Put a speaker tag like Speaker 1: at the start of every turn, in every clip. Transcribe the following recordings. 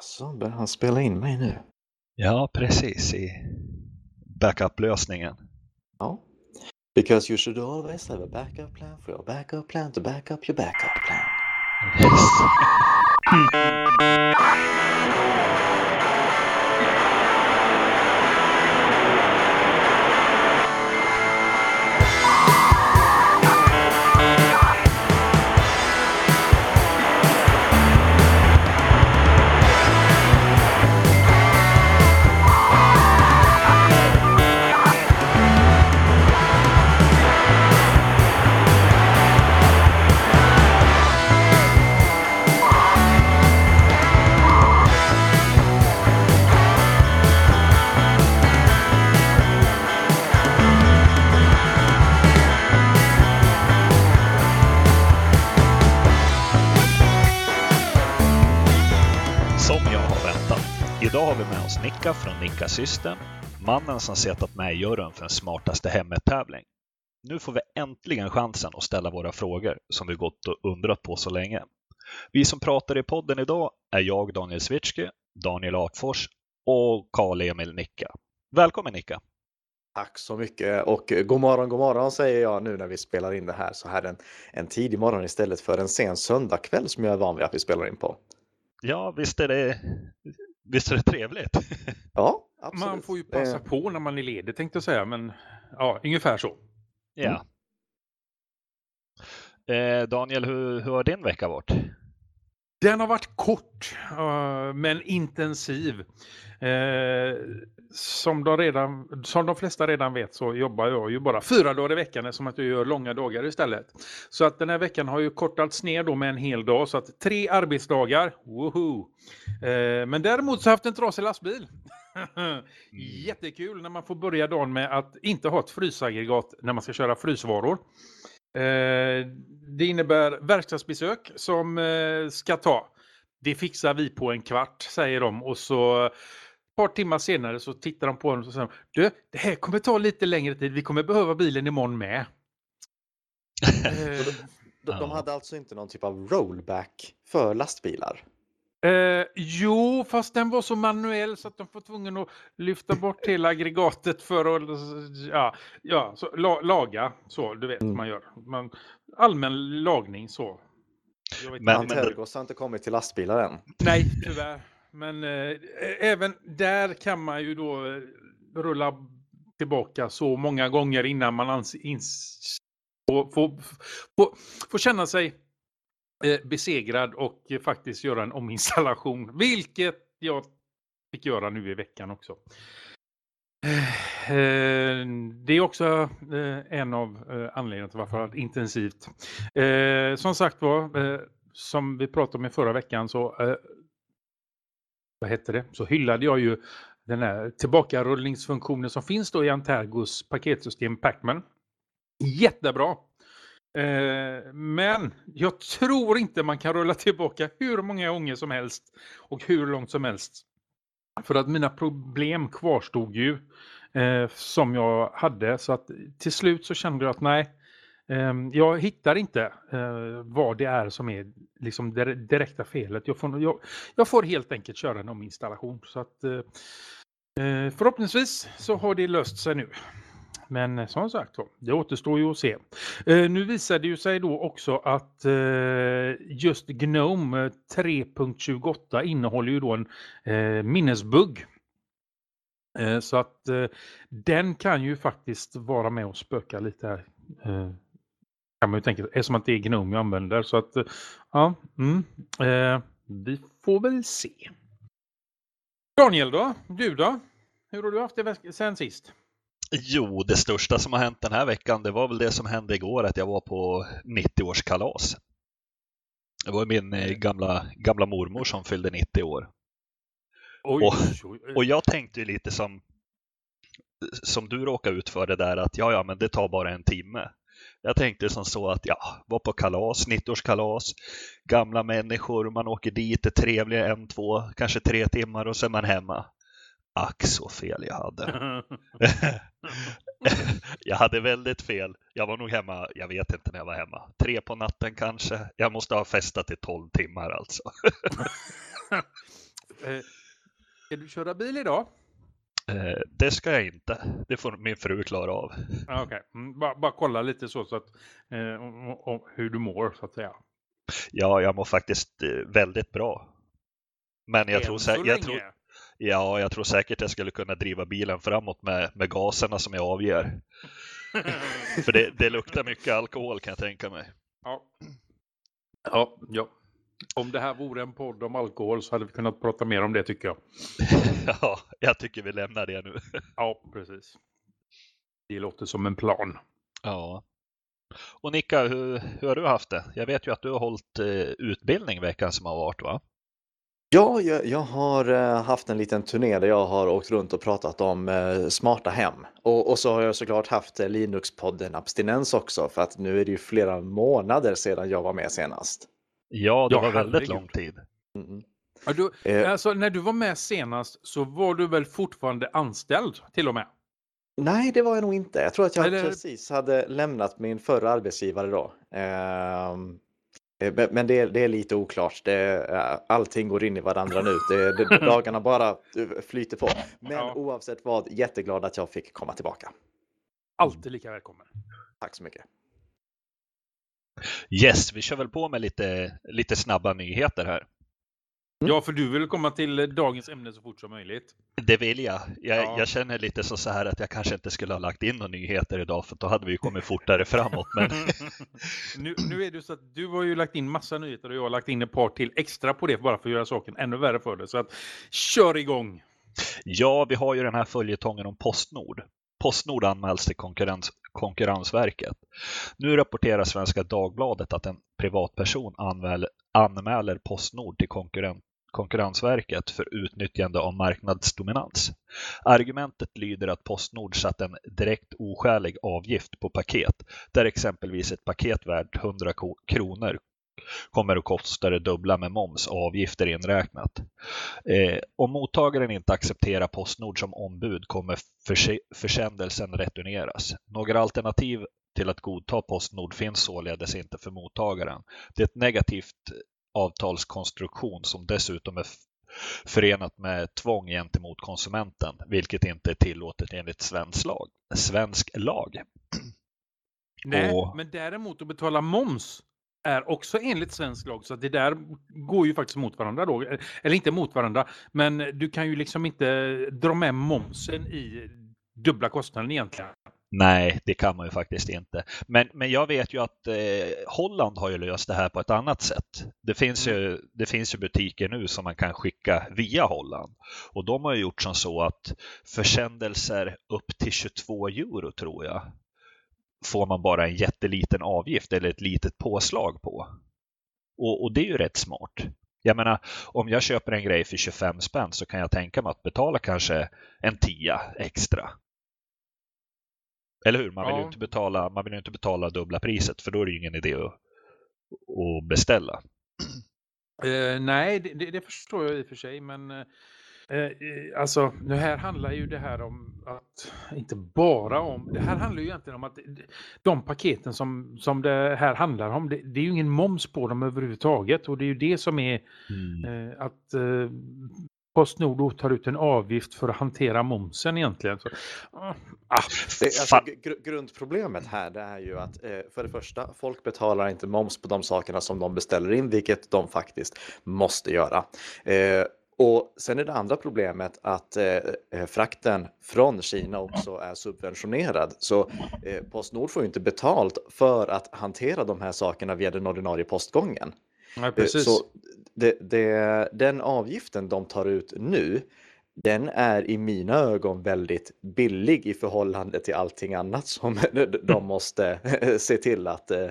Speaker 1: Alltså, börjar han spela in mig nu?
Speaker 2: Ja, precis i backup-lösningen.
Speaker 1: Ja. Because you should always have a backup plan for your backup plan to back up your backup plan.
Speaker 2: Yes. Nicka från Nicka System, mannen som setat med i juryn för den smartaste hemmet-tävling. Nu får vi äntligen chansen att ställa våra frågor som vi gått och undrat på så länge. Vi som pratar i podden idag är jag, Daniel Switschke, Daniel Artfors och Karl-Emil Nicka. Välkommen Nicka!
Speaker 1: Tack så mycket och god morgon, god morgon säger jag nu när vi spelar in det här så här en, en tidig morgon istället för en sen söndagkväll som jag är van vid att vi spelar in på.
Speaker 2: Ja, visst är det, visst är det trevligt?
Speaker 1: Ja, absolut.
Speaker 3: Man får ju passa på när man är ledig tänkte jag säga, men ja, ungefär så.
Speaker 2: Ja. Eh, Daniel, hur, hur har din vecka varit?
Speaker 3: Den har varit kort eh, men intensiv. Eh, som, de redan, som de flesta redan vet så jobbar jag ju bara fyra dagar i veckan som att jag gör långa dagar istället. Så att den här veckan har ju kortats ner då med en hel dag så att tre arbetsdagar. Woho! Eh, men däremot så har jag haft en trasig lastbil. Jättekul när man får börja dagen med att inte ha ett frysaggregat när man ska köra frysvaror. Eh, det innebär verkstadsbesök som eh, ska ta. Det fixar vi på en kvart, säger de. Och så ett par timmar senare så tittar de på den och säger du, det här kommer ta lite längre tid. Vi kommer behöva bilen imorgon med.
Speaker 1: De, de hade alltså inte någon typ av rollback för lastbilar?
Speaker 3: Eh, jo, fast den var så manuell så att de var tvungna att lyfta bort hela aggregatet för att ja, ja, så, la, laga. Så, du vet
Speaker 1: Mm.
Speaker 3: man gör. Man, allmän lagning så. Jag vet
Speaker 2: Men-.
Speaker 1: Antergos har inte kommit till lastbilar än.
Speaker 3: Nej, tyvärr. Men eh, även där kan man ju då eh, rulla tillbaka så många gånger innan man ins- får, får, får, får känna sig Eh, besegrad och faktiskt göra en ominstallation. Vilket jag fick göra nu i veckan också. Eh, eh, det är också en av anledningarna till varför det har varit intensivt. Som sagt var, som vi pratade om i förra veckan så vad hette det? Så hyllade jag ju den här tillbakarullningsfunktionen som finns då i Antergos paketsystem Pacman. Jättebra! Eh, men jag tror inte man kan rulla tillbaka hur många gånger som helst och hur långt som helst. För att mina problem kvarstod ju eh, som jag hade så att till slut så kände jag att nej, eh, jag hittar inte eh, vad det är som är liksom det direkta felet. Jag får, jag, jag får helt enkelt köra en ominstallation. Så att, eh, eh förhoppningsvis så har det löst sig nu. Men eh, som sagt det återstår ju att se. Eh, nu visade det ju sig då också att eh, just Gnome 3.28 innehåller ju då en minnesbugg. Så att den kan ju faktiskt vara med och spöka lite här. Kan man ju tänka, eftersom att det är Gnome jag använder. Så att, ja, mm, vi får väl se. Daniel då? Du då? Hur har du haft det sen sist?
Speaker 2: Jo, det största som har hänt den här veckan, det var väl det som hände igår, att jag var på 90-årskalas. Det var min eh, gamla, gamla mormor som fyllde 90 år.
Speaker 3: Oj,
Speaker 2: Och-
Speaker 3: oj.
Speaker 2: Och jag tänkte ju lite som, som du råkade ut för det där att ja, ja, men det tar bara en timme. Jag tänkte som så att ja, var på kalas, 90-årskalas, gamla människor, man åker dit, är trevliga en, två, kanske tre timmar och så är man hemma. Ack så fel jag hade. jag hade väldigt fel. Jag var nog hemma, jag vet inte när jag var hemma, tre på natten kanske. Jag måste ha festat i tolv timmar alltså.
Speaker 3: Eh, ska du köra bil idag?
Speaker 2: Eh, det ska jag inte. Det får min fru klara av.
Speaker 3: Ah, Okej, mm, bara, bara kolla lite så, så att, eh, om, om hur du mår så att säga.
Speaker 2: Ja, jag mår faktiskt eh, väldigt bra. Men jag
Speaker 3: Än
Speaker 2: tror,
Speaker 3: så
Speaker 2: jag, tror, ja, jag tror säkert jag skulle kunna driva bilen framåt med, med gaserna som jag avger. För det, det luktar mycket alkohol kan jag tänka mig.
Speaker 3: ja. Ja, ja. Om det här vore en podd om alkohol så hade vi kunnat prata mer om det tycker jag.
Speaker 2: Ja, jag tycker vi lämnar det nu.
Speaker 3: Ja, precis. Det låter som en plan.
Speaker 2: Ja. Och Nicka, hur, hur har du haft det? Jag vet ju att du har hållit eh, utbildning veckan som har varit va?
Speaker 1: Ja, jag, jag har eh, haft en liten turné där jag har åkt runt och pratat om eh, smarta hem. Och, och så har jag såklart haft eh, Linux-podden Abstinens också för att nu är det ju flera månader sedan jag var med senast.
Speaker 2: Ja, det
Speaker 3: Ja,
Speaker 2: var väldigt lång tid.
Speaker 1: Mm.
Speaker 3: Ja, du, alltså, när du var med senast så var du väl fortfarande anställd till och med?
Speaker 1: nej, det var jag nog inte. Jag tror att jag
Speaker 3: Eller-
Speaker 1: precis hade lämnat min förra arbetsgivare då. Ehm, eh, men men det, det är lite oklart. Det, eh, allting går in i varandra nu. Det, det, dagarna bara eh, flyter på. Men
Speaker 3: Ja.
Speaker 1: oavsett vad, jätteglad att jag fick komma tillbaka.
Speaker 3: Alltid lika välkommen.
Speaker 1: Tack så mycket.
Speaker 2: Yes, vi kör väl på med lite, lite snabba nyheter här.
Speaker 1: Mm.
Speaker 3: Ja, för du vill komma till dagens ämne så fort som möjligt.
Speaker 2: Det vill jag. Jag,
Speaker 3: Ja.
Speaker 2: jag känner lite så, så här att jag kanske inte skulle ha lagt in några nyheter idag för då hade vi kommit fortare framåt. Men
Speaker 3: nu, nu är det så att du har ju lagt in massa nyheter och jag har lagt in ett par till extra på det bara för att göra saken ännu värre för dig. Så att kör igång!
Speaker 2: ja, vi har ju den här följetongen om Postnord. Postnord anmäls till konkurrens, Konkurrensverket. Nu rapporterar Svenska Dagbladet att en privatperson anmäl, anmäler Postnord till konkurren, Konkurrensverket för utnyttjande av marknadsdominans. Argumentet lyder att Postnord satt en direkt oskälig avgift på paket, där exempelvis ett paket värt 100 kronor kommer att kosta det dubbla med moms och avgifter inräknat. Eh, om mottagaren inte accepterar Postnord som ombud kommer försändelsen returneras. Några alternativ till att godta Postnord finns således inte för mottagaren. Det är ett negativt avtalskonstruktion som dessutom är förenat med tvång gentemot konsumenten, vilket inte är tillåtet enligt svensk lag. Svensk lag.
Speaker 3: Nej,
Speaker 2: Och-
Speaker 3: men däremot att betala moms är också enligt svensk lag. Så det där går ju faktiskt mot varandra då. Eller inte mot varandra, men du kan ju liksom inte dra med momsen i dubbla kostnaden egentligen.
Speaker 2: Nej, det kan man ju faktiskt inte. Men, men jag vet ju att eh, Holland har ju löst det här på ett annat sätt. Det finns, ju, det finns ju butiker nu som man kan skicka via Holland. Och de har ju gjort som så att försändelser upp till 22 euro tror jag får man bara en jätteliten avgift eller ett litet påslag på. Och, och det är ju rätt smart. Jag menar, om jag köper en grej för 25 spänn så kan jag tänka mig att betala kanske en tia extra. Eller hur? Man vill, ju
Speaker 3: Ja.
Speaker 2: inte betala, man vill inte betala dubbla priset för då är det ju ingen idé att, att beställa.
Speaker 3: Eh, nej, det, det, förstår jag i och för sig, men eh, alltså, det här handlar ju det här om att, inte bara om, det här handlar ju egentligen om att de paketen som, som det här handlar om, det, det är ju ingen moms på dem överhuvudtaget och det är ju det som är eh, att eh, Postnord tar ut en avgift för att hantera momsen egentligen. Så, ah, ah,
Speaker 1: Det, alltså, gr- grundproblemet här det är ju att eh, för det första, folk betalar inte moms på de sakerna som de beställer in, vilket de faktiskt måste göra. Eh, och sen är det andra problemet att eh, eh, frakten från Kina också är subventionerad. Så eh, Postnord får ju inte betalt för att hantera de här sakerna via den ordinarie postgången.
Speaker 3: Nej,
Speaker 1: Eh,
Speaker 3: precis.
Speaker 1: Så det, det, den avgiften de tar ut nu, den är i mina ögon väldigt billig i förhållande till allting annat som de måste se till att, eh,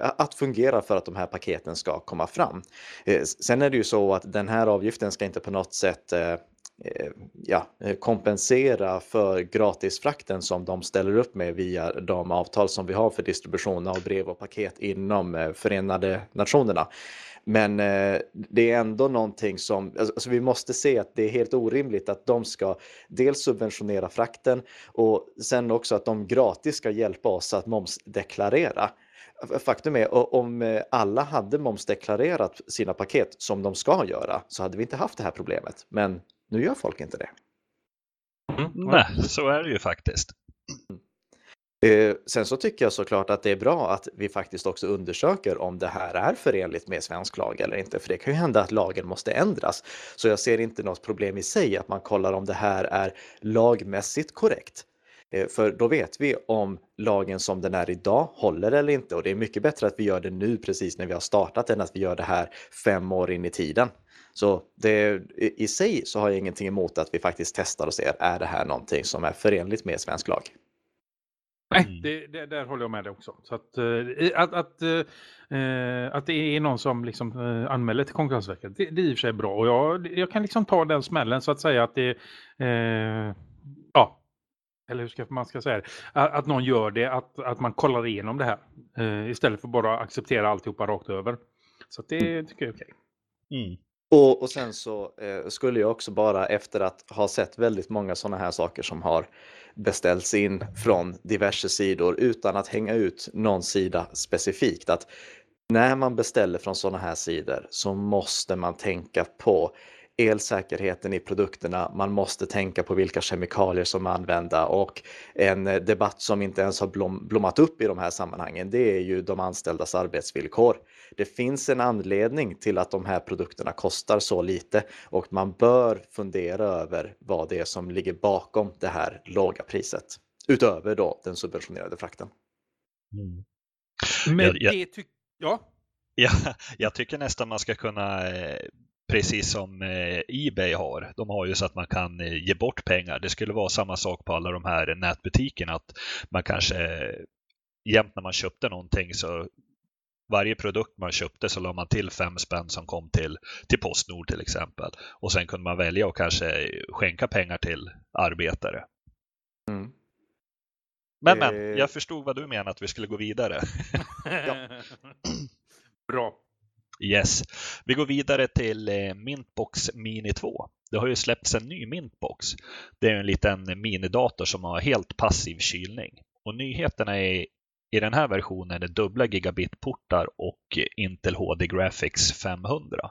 Speaker 1: att fungera för att de här paketen ska komma fram. Eh, Sen är det ju så att den här avgiften ska inte på något sätt eh, eh, Eh, ja, eh, kompensera för gratisfrakten som de ställer upp med via de avtal som vi har för distribution av brev och paket inom eh, Förenade Nationerna. Men det är ändå någonting som, alltså, alltså vi måste se att det är helt orimligt att de ska dels subventionera frakten och sen också att de gratis ska hjälpa oss att momsdeklarera. faktum är om alla hade momsdeklarerat sina paket som de ska göra så hade vi inte haft det här problemet. Men nu gör folk inte det.
Speaker 2: Mm. Nej, så är det ju faktiskt.
Speaker 1: Eh, sen så tycker jag såklart att det är bra att vi faktiskt också undersöker om det här är förenligt med svensk lag eller inte, för det kan ju hända att lagen måste ändras. Så jag ser inte något problem i sig att man kollar om det här är lagmässigt korrekt. Eh, för då vet vi om lagen som den är idag håller eller inte och det är mycket bättre att vi gör det nu precis när vi har startat än att vi gör det här fem år in i tiden. Så det, i sig så har jag ingenting emot att vi faktiskt testar och ser, är det här någonting som är förenligt med svensk lag?
Speaker 3: Nej, mm. det, det, där håller jag med dig också. Så att, eh, att, att, äh, att det är någon som liksom anmäler till Konkurrensverket, det, det är i och för sig bra. Och jag, jag kan liksom ta den smällen så att säga att det, äh, ja, eller hur ska man ska säga det, att, att någon gör det, att, att man kollar igenom det här. istället för bara acceptera alltihopa rakt över. Så det mm. tycker jag är okej.
Speaker 1: Okay. Mm. Och, och sen så eh, skulle jag också bara efter att ha sett väldigt många sådana här saker som har beställts in från diverse sidor utan att hänga ut någon sida specifikt. Att när man beställer från sådana här sidor så måste man tänka på elsäkerheten i produkterna, man måste tänka på vilka kemikalier som är använda och en debatt som inte ens har blom, blommat upp i de här sammanhangen, det är ju de anställdas arbetsvillkor. Det finns en anledning till att de här produkterna kostar så lite och man bör fundera över vad det är som ligger bakom det här låga priset. Utöver då den subventionerade frakten.
Speaker 3: Mm. Men jag, jag, det tycker
Speaker 2: Ja. Ja, jag tycker nästan man ska kunna eh, precis som eh, Ebay har. De har ju så att man kan eh, ge bort pengar. Det skulle vara samma sak på alla de här nätbutikerna. Att man kanske jämt när man köpte någonting så varje produkt man köpte så la man till fem spänn som kom till, till Postnord till exempel. Och sen kunde man välja att kanske skänka pengar till arbetare. Mm. Men, men, eh. jag förstod vad du menar att vi skulle gå vidare.
Speaker 3: Bra.
Speaker 2: Yes. Vi går vidare till eh, Mintbox Mini 2. Det har ju släppts en ny Mintbox. Det är en liten minidator som har helt passiv kylning. Och nyheterna är i den här versionen är dubbla gigabitportar och Intel HD Graphics 500.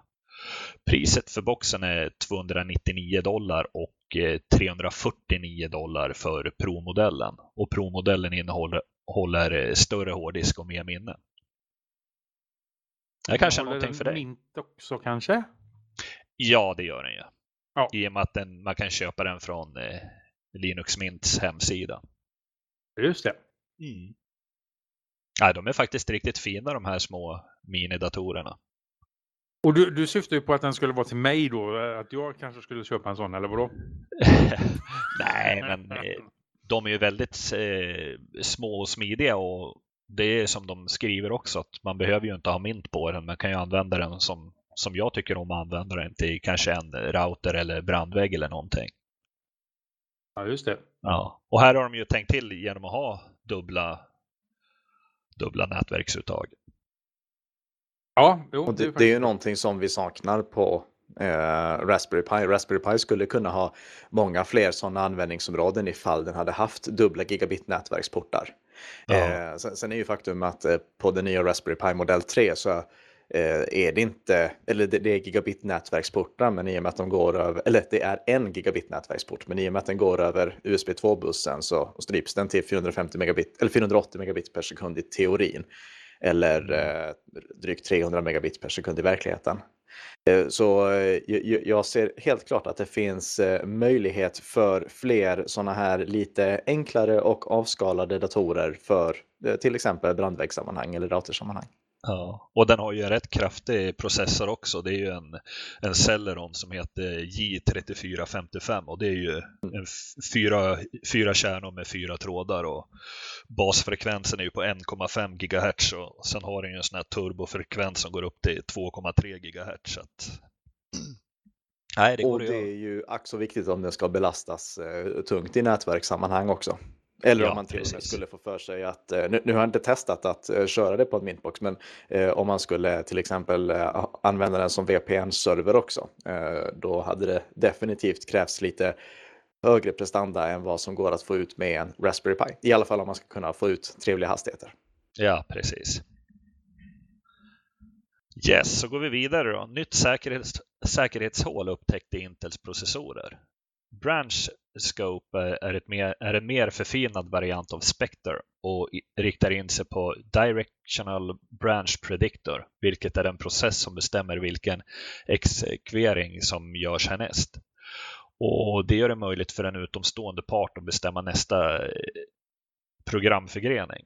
Speaker 2: Priset för boxen är 299 dollar och eh, 349 dollar för Pro-modellen. Och Pro-modellen innehåller eh, större hårddisk och mer minne. Det kanske är någonting för dig.
Speaker 3: Mint också kanske?
Speaker 2: Ja, det gör den ju. Ja. I och med att den, man kan köpa den från eh, Linux Mints hemsida.
Speaker 3: Just det.
Speaker 2: Mm. Ja, de är faktiskt riktigt fina de här små minidatorerna.
Speaker 3: Och du, du syftar ju på att den skulle vara till mig då? Att jag kanske skulle köpa en sån, eller vadå?
Speaker 2: Nej, men eh, de är ju väldigt eh, små och smidiga och det är som de skriver också att man behöver ju inte ha mint på den. Man kan ju använda den som, som jag tycker om att använda den till kanske en router eller brandvägg eller någonting.
Speaker 3: Ja, just det.
Speaker 2: Ja, och här har de ju tänkt till genom att ha dubbla, dubbla nätverksuttag.
Speaker 3: Ja,
Speaker 1: jo, det, det, är ju någonting som vi saknar på eh, Raspberry Pi. Raspberry Pi skulle kunna ha många fler sådana användningsområden ifall den hade haft dubbla gigabit nätverksportar. Ja. Eh, sen, sen, är ju faktum att eh, på den nya Raspberry Pi modell 3 så eh, är det inte, eller det, det är gigabit nätverksportar men i och med att de går över, eller det är en gigabit nätverksport men i och med att den går över USB 2-bussen så stryps den till 450 megabit, eller 480 megabit per sekund i teorin. Eller eh, drygt 300 megabit per sekund i verkligheten. Eh, så eh, jag ser helt klart att det finns eh, möjlighet för fler sådana här lite enklare och avskalade datorer för till exempel brandvägssammanhang eller datorsammanhang.
Speaker 2: Ja, och den har ju en rätt kraftig processor också. Det är ju en, en Celeron som heter J3455 och det är ju en fyra, fyra kärnor med fyra trådar och basfrekvensen är ju på 1,5 GHz och sen har den ju en sån här turbofrekvens som går upp till 2,3 GHz. Att...
Speaker 1: Nej, det och det är ju ack så viktigt om den ska belastas eh, tungt i nätverkssammanhang också. Eller ja, om man till och med skulle få för sig att, eh, nu, nu, har jag inte testat att uh, köra det på en Mintbox, men uh, om man skulle till exempel uh, använda den som VPN-server också, då hade det definitivt krävts lite högre prestanda än vad som går att få ut med en Raspberry Pi. I alla fall om man ska kunna få ut trevliga hastigheter.
Speaker 2: Ja, precis. Yes, så går vi vidare då. Nytt säkerhets, säkerhetshål upptäckte Intels processorer. Branch Scope eh, är, ett mer, är en mer förfinad variant av Spectre och riktar in sig på Directional Branch Predictor, vilket är en process som bestämmer vilken exekvering som görs härnäst. Och det gör det möjligt för en utomstående part att bestämma nästa eh, programförgrening.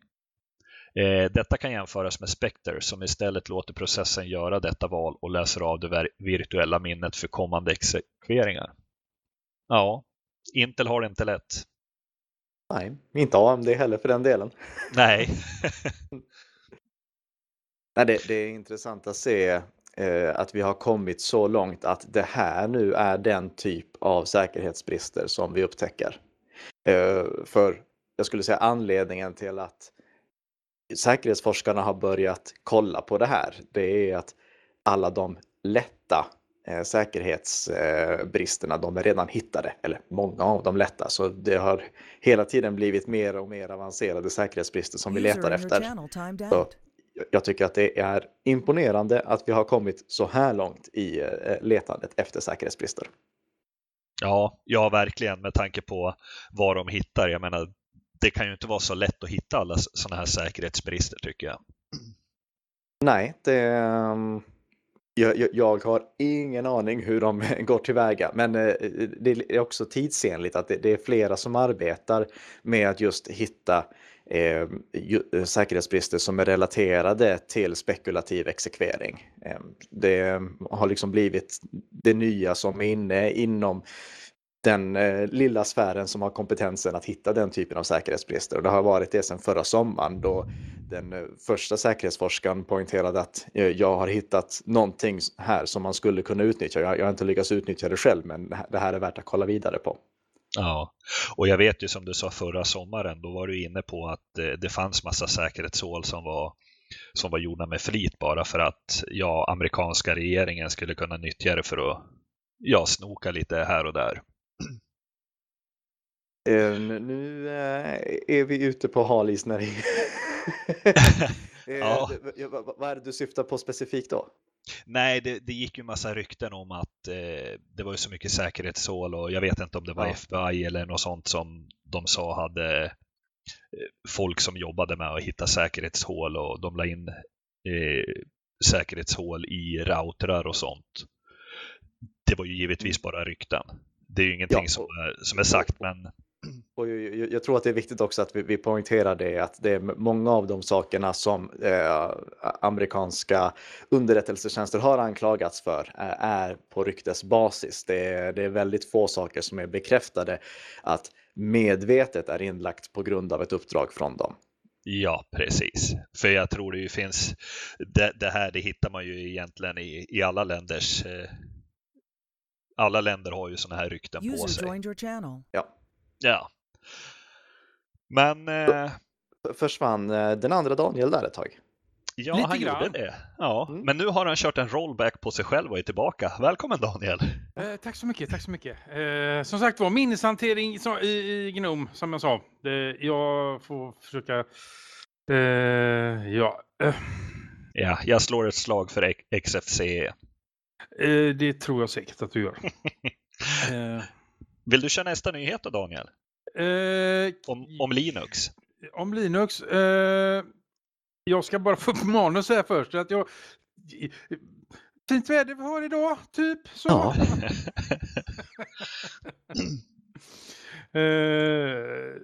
Speaker 2: Eh, detta kan jämföras med Spectre som istället låter processen göra detta val och läser av det virtuella minnet för kommande exekveringar. Ja, Intel har det inte lätt.
Speaker 1: Nej, inte AMD heller för den delen.
Speaker 2: Nej.
Speaker 1: Nej det, det, är intressant att se eh, att vi har kommit så långt att det här nu är den typ av säkerhetsbrister som vi upptäcker. Eh, för jag skulle säga anledningen till att säkerhetsforskarna har börjat kolla på det här, det är att alla de lätta säkerhetsbristerna, de är redan hittade, eller många av dem lätta. Så det har hela tiden blivit mer och mer avancerade säkerhetsbrister som vi letar efter. Så jag tycker att det är imponerande att vi har kommit så här långt i eh, letandet efter säkerhetsbrister.
Speaker 2: Ja, ja, verkligen med tanke på vad de hittar. Jag menar, det kan ju inte vara så lätt att hitta alla sådana här säkerhetsbrister tycker jag.
Speaker 1: Nej, det, jag, jag, har ingen aning hur de går tillväga, men eh, det är också tidsenligt att det, är flera som arbetar med att just hitta eh, eh säkerhetsbrister som är relaterade till spekulativ exekvering. Ehm, det har liksom blivit det nya som är inne inom den eh, lilla sfären som har kompetensen att hitta den typen av säkerhetsbrister. Och det har varit det sedan förra sommaren då den eh, första säkerhetsforskaren poängterade att eh, jag har hittat någonting här som man skulle kunna utnyttja. Jag, jag har inte lyckats utnyttja det själv, men det här är värt att kolla vidare på.
Speaker 2: Ja, och jag vet ju som du sa förra sommaren, då var du inne på att det, det fanns massa säkerhetshål som var som var gjorda med flit bara för att ja, amerikanska regeringen skulle kunna nyttja det för att ja, snoka lite här och där.
Speaker 1: Uh, nu uh, är vi ute på halis när det... ja. Vad är det du syftar på specifikt då?
Speaker 2: Nej, det, det gick ju massa rykten om att eh, det var ju så mycket säkerhetshål och jag vet inte om det var ja. FBI eller något sånt som de sa hade eh, folk som jobbade med att hitta säkerhetshål och de la in eh, säkerhetshål i routrar och sånt. Det var ju givetvis bara rykten. Det är ju ingenting ja, som, är, som är sagt, men
Speaker 1: och jag, jag, tror att det är viktigt också att vi, vi poängterar det att det är många av de sakerna som eh, amerikanska underrättelsetjänster har anklagats för eh, är på ryktesbasis. Det är, det är väldigt få saker som är bekräftade att medvetet är inlagt på grund av ett uppdrag från dem.
Speaker 2: Ja, precis. För jag tror det ju finns, det, det här det hittar man ju egentligen i, i alla länders eh, alla länder har ju sådana här rykten User på sig.
Speaker 1: Ja.
Speaker 2: Ja. Men... Eh...
Speaker 1: Försvann eh, den andra Daniel där ett tag?
Speaker 2: Ja, Lite han grann. gjorde det. Ja, mm. Men nu har han kört en rollback på sig själv och är tillbaka. Välkommen Daniel!
Speaker 3: Eh, tack så mycket, tack så mycket. Eh, som sagt var, minneshantering så, i, i Gnome, som jag sa. Eh, jag får försöka... Eh, ja. Eh.
Speaker 2: ja, jag slår ett slag för XFCE.
Speaker 3: Eh, det tror jag säkert att du gör.
Speaker 2: Vill du köra nästa nyhet då Daniel?
Speaker 3: Eh,
Speaker 2: om, om, Linux?
Speaker 3: Om Linux? Eh, jag ska bara få upp manus här först. Att jag, fint väder vi har idag, typ. Så. Ja. eh,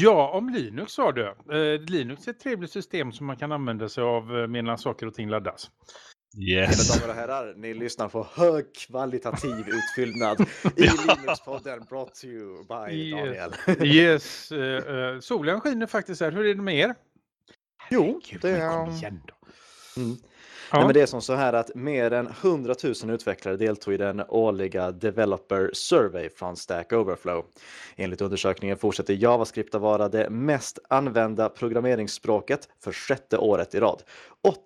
Speaker 3: ja, om Linux sa du. Eh, Linux är ett trevligt system som man kan använda sig av eh, medan saker och ting laddas.
Speaker 1: Yes. Mina damer och herrar, ni lyssnar på högkvalitativ utfyllnad i ja. Linux-podden brought to you by yes. Daniel.
Speaker 3: yes, uh, solen skiner faktiskt här. Hur är det med er?
Speaker 1: Jo, det är... Mm. Ja. Nej, men det är som så här att mer än 100 000 utvecklare deltog i den årliga Developer Survey från Stack Overflow. Enligt undersökningen fortsätter JavaScript att vara det mest använda programmeringsspråket för sjätte året i rad.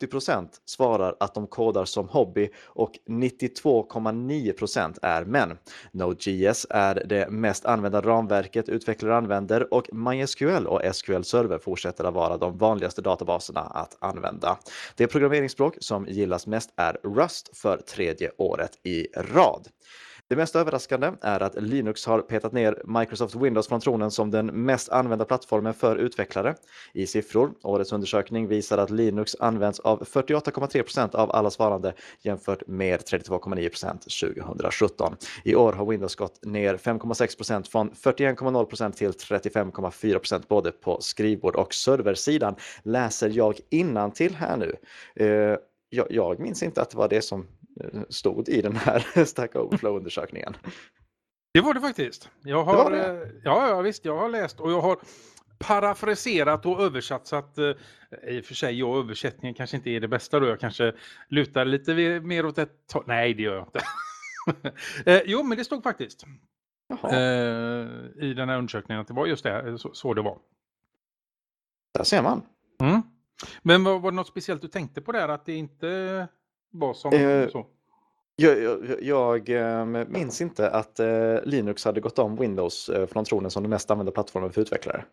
Speaker 1: 80% svarar att de kodar som hobby och 92,9% är män. Node.js är det mest använda ramverket utvecklare använder och MySQL och SQL Server fortsätter att vara de vanligaste databaserna att använda. Det programmeringsspråk som gillas mest är Rust för tredje året i rad. Det mest överraskande är att Linux har petat ner Microsoft Windows från tronen som den mest använda plattformen för utvecklare. I siffror, årets undersökning visar att Linux används av 48,3% av alla svarande jämfört med 32,9% 2017. I år har Windows gått ner 5,6% från 41,0% till 35,4% både på skrivbord och serversidan. Läser jag innan till här nu. Eh, jag, jag minns inte att det var det som stod i den här Stack Overflow-undersökningen.
Speaker 3: Det var det faktiskt. Jag har, det det. Ja, ja, visst, jag har läst och jag har parafraserat och översatt så att eh, i och för sig, jag översättningen kanske inte är det bästa då. Jag kanske lutar lite mer åt ett Nej, det gör jag inte. eh, jo, men det stod faktiskt eh, i den här undersökningen att det var just det, så, så det var.
Speaker 1: Där ser man.
Speaker 3: Mm. Men var, var det något speciellt du tänkte på där att det inte var som eh, så?
Speaker 1: Jag, jag, jag, ehm, minns inte att eh, Linux hade gått om Windows eh, från tronen som den mest använda plattformen för utvecklare.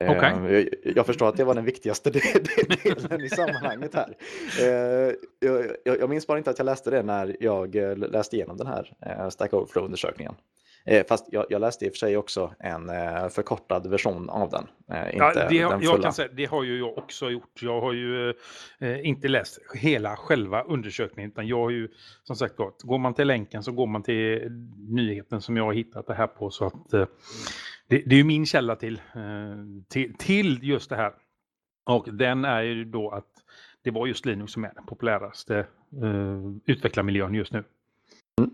Speaker 3: Okay.
Speaker 1: Jag, jag, förstår att det var den viktigaste delen i sammanhanget här. Eh, jag, jag minns bara inte att jag läste det när jag läste igenom den här Stack Overflow-undersökningen. Eh, fast jag, jag, läste i och för sig också en eh, förkortad version av den.
Speaker 3: Eh, ja, det, jag kan säga, det har ju jag också gjort. Jag har ju eh, inte läst hela själva undersökningen utan jag har ju som sagt gått. Går man till länken så går man till nyheten som jag har hittat det här på. Så att eh, det, det, är ju min källa till, eh, till, till just det här. Och den är ju då att det var just Linux som är den populäraste utvecklarmiljön just nu. Mm.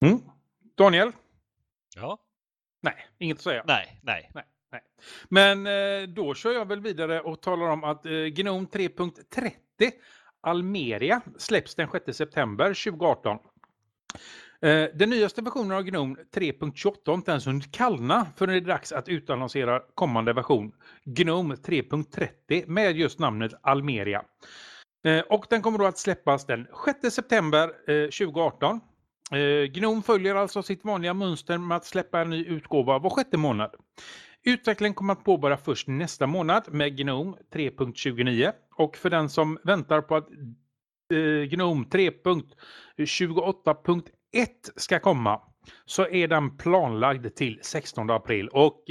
Speaker 3: Mm. Daniel?
Speaker 2: Ja.
Speaker 3: Nej, inget att säga.
Speaker 2: Nej, nej.
Speaker 3: nej, nej. Men eh, då kör jag väl vidare och talar om att eh, Gnome 3.30 Almeria släpps den 6 september 2018. Eh, den nyaste versionen av Gnome 3.28 inte ens hunnit kallna förrän det är dags att utannonsera kommande version Gnome 3.30 med just namnet Almeria. Och den kommer då att släppas den 6 september 2018 Eh, Eh, Gnome följer alltså sitt vanliga mönster med att släppa en ny utgåva var sjätte månad. Utvecklingen kommer att påbörja först nästa månad med Gnome 3.29 och för den som väntar på att eh, Gnome 3.28.1 ska komma så är den planlagd till 16 april och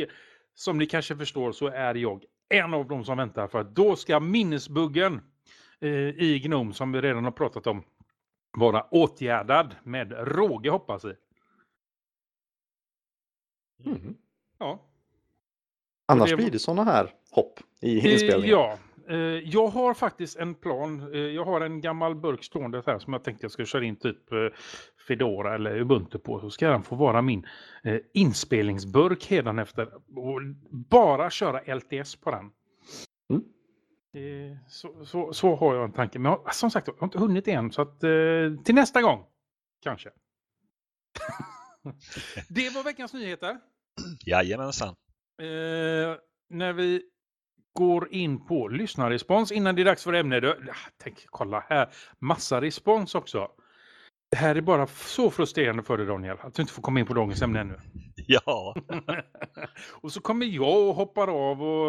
Speaker 3: som ni kanske förstår så är jag en av dem som väntar för att då ska minnesbuggen eh, i Gnome som vi redan har pratat om vara åtgärdad med råge hoppas vi.
Speaker 1: Mm.
Speaker 3: Ja.
Speaker 1: Annars det... blir det sådana här hopp i eh, inspelningen.
Speaker 3: Ja, eh, jag har faktiskt en plan. Eh, jag har en gammal burk stående här som jag tänkte jag skulle köra in typ Fedora eller Ubuntu på. Så ska den få vara min inspelningsburk efter och bara köra LTS på den. Så, så, så, har jag en tanke. Men jag, som sagt, jag har inte hunnit än. Så att, eh, till nästa gång, kanske. det var veckans nyheter.
Speaker 2: Jajamensan.
Speaker 3: Eh, när vi går in på lyssnarrespons innan det är dags för ämne. Då, tänk, kolla här, massa respons också. Det här är bara så frustrerande för dig Daniel, att du inte får komma in på dagens ämne ännu.
Speaker 2: Ja.
Speaker 3: och så kommer jag och hoppar av och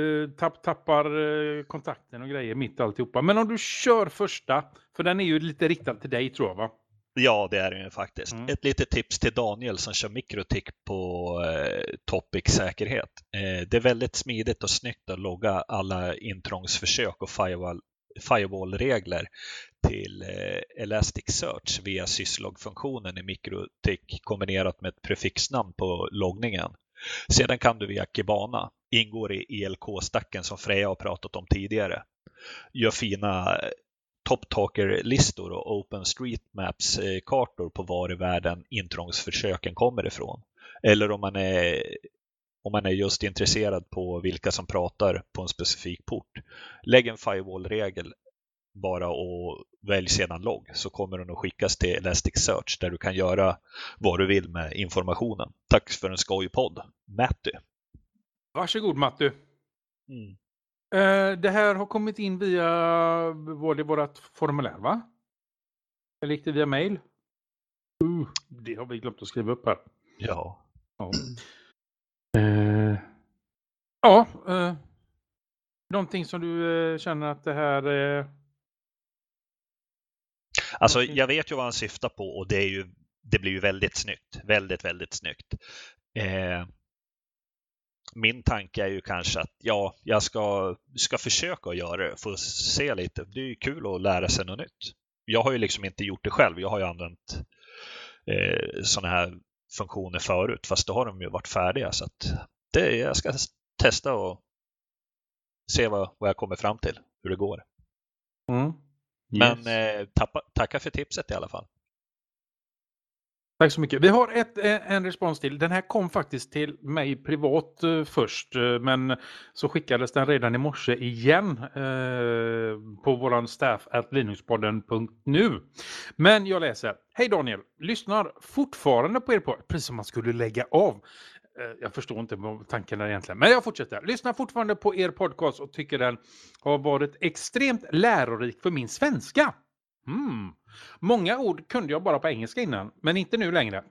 Speaker 3: eh, tapp, tappar eh, kontakten och grejer mitt alltihopa. Men om du kör första, för den är ju lite riktad till dig tror jag va?
Speaker 2: Ja, det är den ju faktiskt. Mm. Ett litet tips till Daniel som kör mikrotik på eh, Topic-säkerhet. Eh, det är väldigt smidigt och snyggt att logga alla intrångsförsök och firewall firewall-regler till eh, Elasticsearch via syslog-funktionen i Mikrotik kombinerat med ett prefixnamn på loggningen. Sedan kan du via Kibana, ingår i ELK-stacken som Freja har pratat om tidigare, gör fina eh, TopTalker-listor och OpenStreetMaps-kartor eh, på var i världen intrångsförsöken kommer ifrån. Eller om man är om man är just intresserad på vilka som pratar på en specifik port. Lägg en firewall-regel bara och välj sedan logg så kommer den att skickas till Elasticsearch där du kan göra vad du vill med informationen. Tack för en skojpodd, Matty.
Speaker 3: Varsågod Matty.
Speaker 2: Mm.
Speaker 3: Eh, det här har kommit in via vårt formulär va? Eller gick det via mail? Uh, det har vi glömt att skriva upp här.
Speaker 2: Ja.
Speaker 3: Ja. Eh, ja eh, någonting som du eh, känner att det här är...
Speaker 2: Alltså, jag vet ju vad han syftar på och det, är ju, det blir ju väldigt snyggt. Väldigt, väldigt snyggt. Eh, min tanke är ju kanske att ja, jag ska, ska försöka göra det för att se lite. Det är ju kul att lära sig något nytt. Jag har ju liksom inte gjort det själv. Jag har ju använt eh, sådana här funktioner förut, fast då har de ju varit färdiga. Så att det, jag ska testa och se vad, vad jag kommer fram till, hur det går.
Speaker 3: Mm.
Speaker 2: Men
Speaker 3: Yes.
Speaker 2: eh, tappa, tacka för tipset i alla fall.
Speaker 3: Tack så mycket. Vi har ett, eh, en respons till. Den här kom faktiskt till mig privat eh, först, eh, men så skickades den redan i morse igen eh, på våran staff at linuxpodden.nu. Men jag läser. Hej Daniel! Lyssnar fortfarande på er podd, precis som man skulle lägga av. Eh, jag förstår inte tanken egentligen, men jag fortsätter. Lyssnar fortfarande på er podcast och tycker den har varit extremt lärorik för min svenska. Mm. Många ord kunde jag bara på engelska innan, men inte nu längre.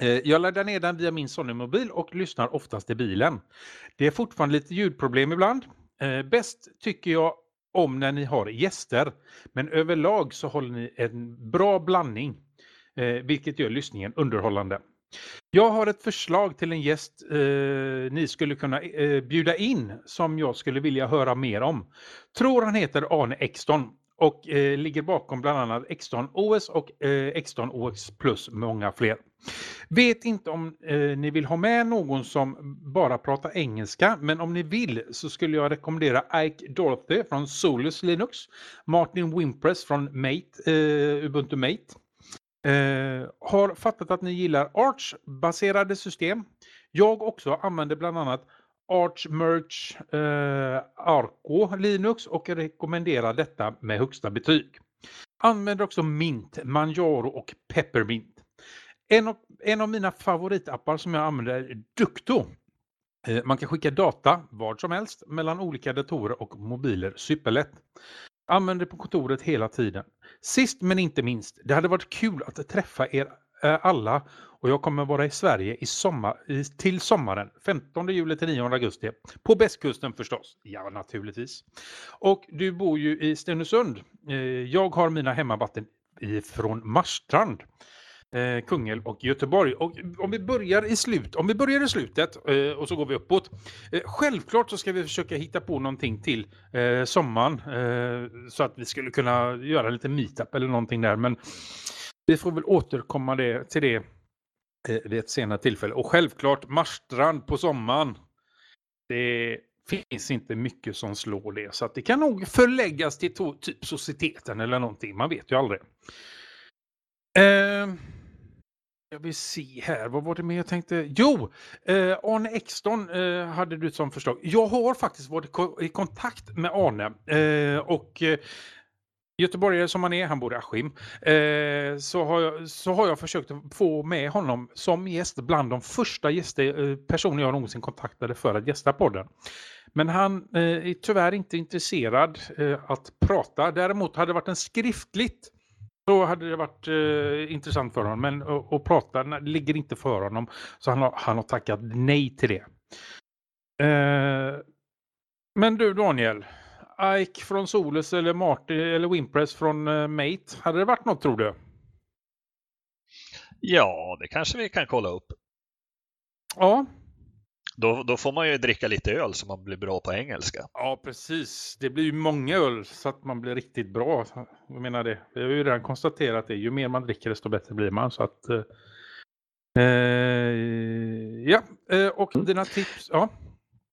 Speaker 3: Eh, jag laddar ner den via min Sony-mobil och lyssnar oftast i bilen. Det är fortfarande lite ljudproblem ibland. Eh, bäst tycker jag om när ni har gäster, men överlag så håller ni en bra blandning, vilket gör lyssningen underhållande. Jag har ett förslag till en gäst eh, ni skulle kunna eh, bjuda in som jag skulle vilja höra mer om. Tror han heter Arne Exton och eh, ligger bakom bland annat Exton OS och eh, Exton OS plus många fler. Vet inte om eh, ni vill ha med någon som bara pratar engelska, men om ni vill så skulle jag rekommendera Ike Dorothy från Solus Linux, Martin Wimpress från Mate, eh, Ubuntu Mate. Eh, har fattat att ni gillar Arch-baserade system. Jag också använder bland annat Arch Merge eh, Arco Linux och rekommenderar detta med högsta betyg. Använder också Mint, Manjaro och Peppermint. En av, en av mina favoritappar som jag använder är Ducto. Eh, Man kan skicka data vart som helst mellan olika datorer och mobiler superlätt. Använder på kontoret hela tiden. Sist men inte minst, det hade varit kul att träffa er eh, alla och jag kommer vara i Sverige i sommar, till sommaren, 15 juli till 9 augusti. På Bästkusten förstås, ja naturligtvis. Och du bor ju i Stenungsund. Eh, jag har mina hemmavatten från Marstrand. Eh, Kungälv och Göteborg. Och om vi börjar i slut, om vi börjar i slutet eh, och så går vi uppåt. Eh, självklart så ska vi försöka hitta på någonting till eh, sommaren eh, så att vi skulle kunna göra lite meetup eller någonting där. Men vi får väl återkomma det, till det eh, vid ett senare tillfälle. Och självklart Marstrand på sommaren. Det finns inte mycket som slår det. Så att det kan nog förläggas till typ Societeten eller någonting. Man vet ju aldrig. Eh, jag vill se här, vad var det mer jag tänkte? Jo, eh, Arne Exton eh, hade du som förslag. Jag har faktiskt varit ko- i kontakt med Arne eh, och eh, göteborgare som han är, han bor i Askim, eh, så, har jag, så har jag försökt få med honom som gäst bland de första gäster, eh, personer jag någonsin kontaktade för att gästa podden. Men han eh, är tyvärr inte intresserad eh, att prata. Däremot hade det varit en skriftligt så hade det varit eh, intressant för honom. Men att att prata ligger inte för honom. Så han har, han har tackat nej till det. Eh, men du Daniel. Ike från Solus eller Martin eller Wimpress från eh, Mate. Hade det varit något tror du?
Speaker 2: Ja, det kanske vi kan kolla upp.
Speaker 3: Ja,
Speaker 2: Då, då får man ju dricka lite öl så man blir bra på engelska.
Speaker 3: ja precis. Det blir ju många öl så att man blir riktigt bra. Jag menar det. Vi har ju redan konstaterat det. Ju mer man dricker desto bättre blir man. Så att, eh, eh, ja, eh, och dina tips. Ja.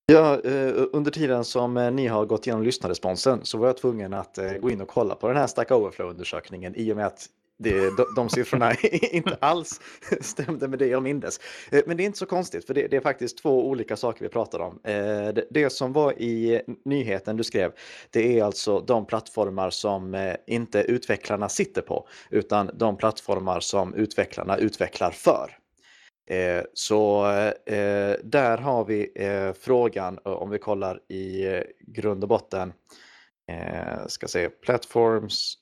Speaker 1: Ja, eh, under tiden som ni har gått igenom lyssnarresponsen så var jag tvungen att gå in och kolla på den här Stack Overflow-undersökningen i och med att det, de, de siffrorna inte alls stämde med det jag mindes. Eh, men det är inte så konstigt för det, det är faktiskt två olika saker vi pratar om. Eh, det, det som var i nyheten du skrev, det är alltså de plattformar som eh, inte utvecklarna sitter på utan de plattformar som utvecklarna utvecklar för. Så där har vi frågan om vi kollar i grund och botten. Ska se, platforms.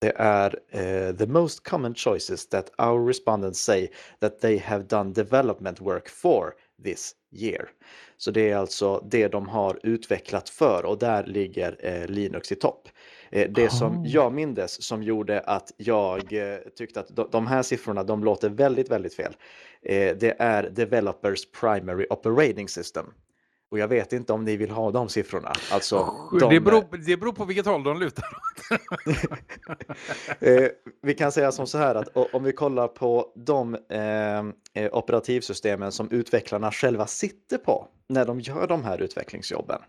Speaker 1: Det är the most common choices that our respondents say that they have done development work for this year. Så det är alltså det de har utvecklat för och där ligger Linux i topp. Eh, det som jag mindes som gjorde att jag tyckte att de här siffrorna de låter väldigt, väldigt fel. Det är Developers Primary Operating System. Och jag vet inte om ni vill ha de siffrorna. Alltså,
Speaker 3: de... det, beror, det beror på vilket håll de lutar
Speaker 1: Vi kan säga som så här att om vi kollar på de eh, operativsystemen som utvecklarna själva sitter på när de gör de här utvecklingsjobben.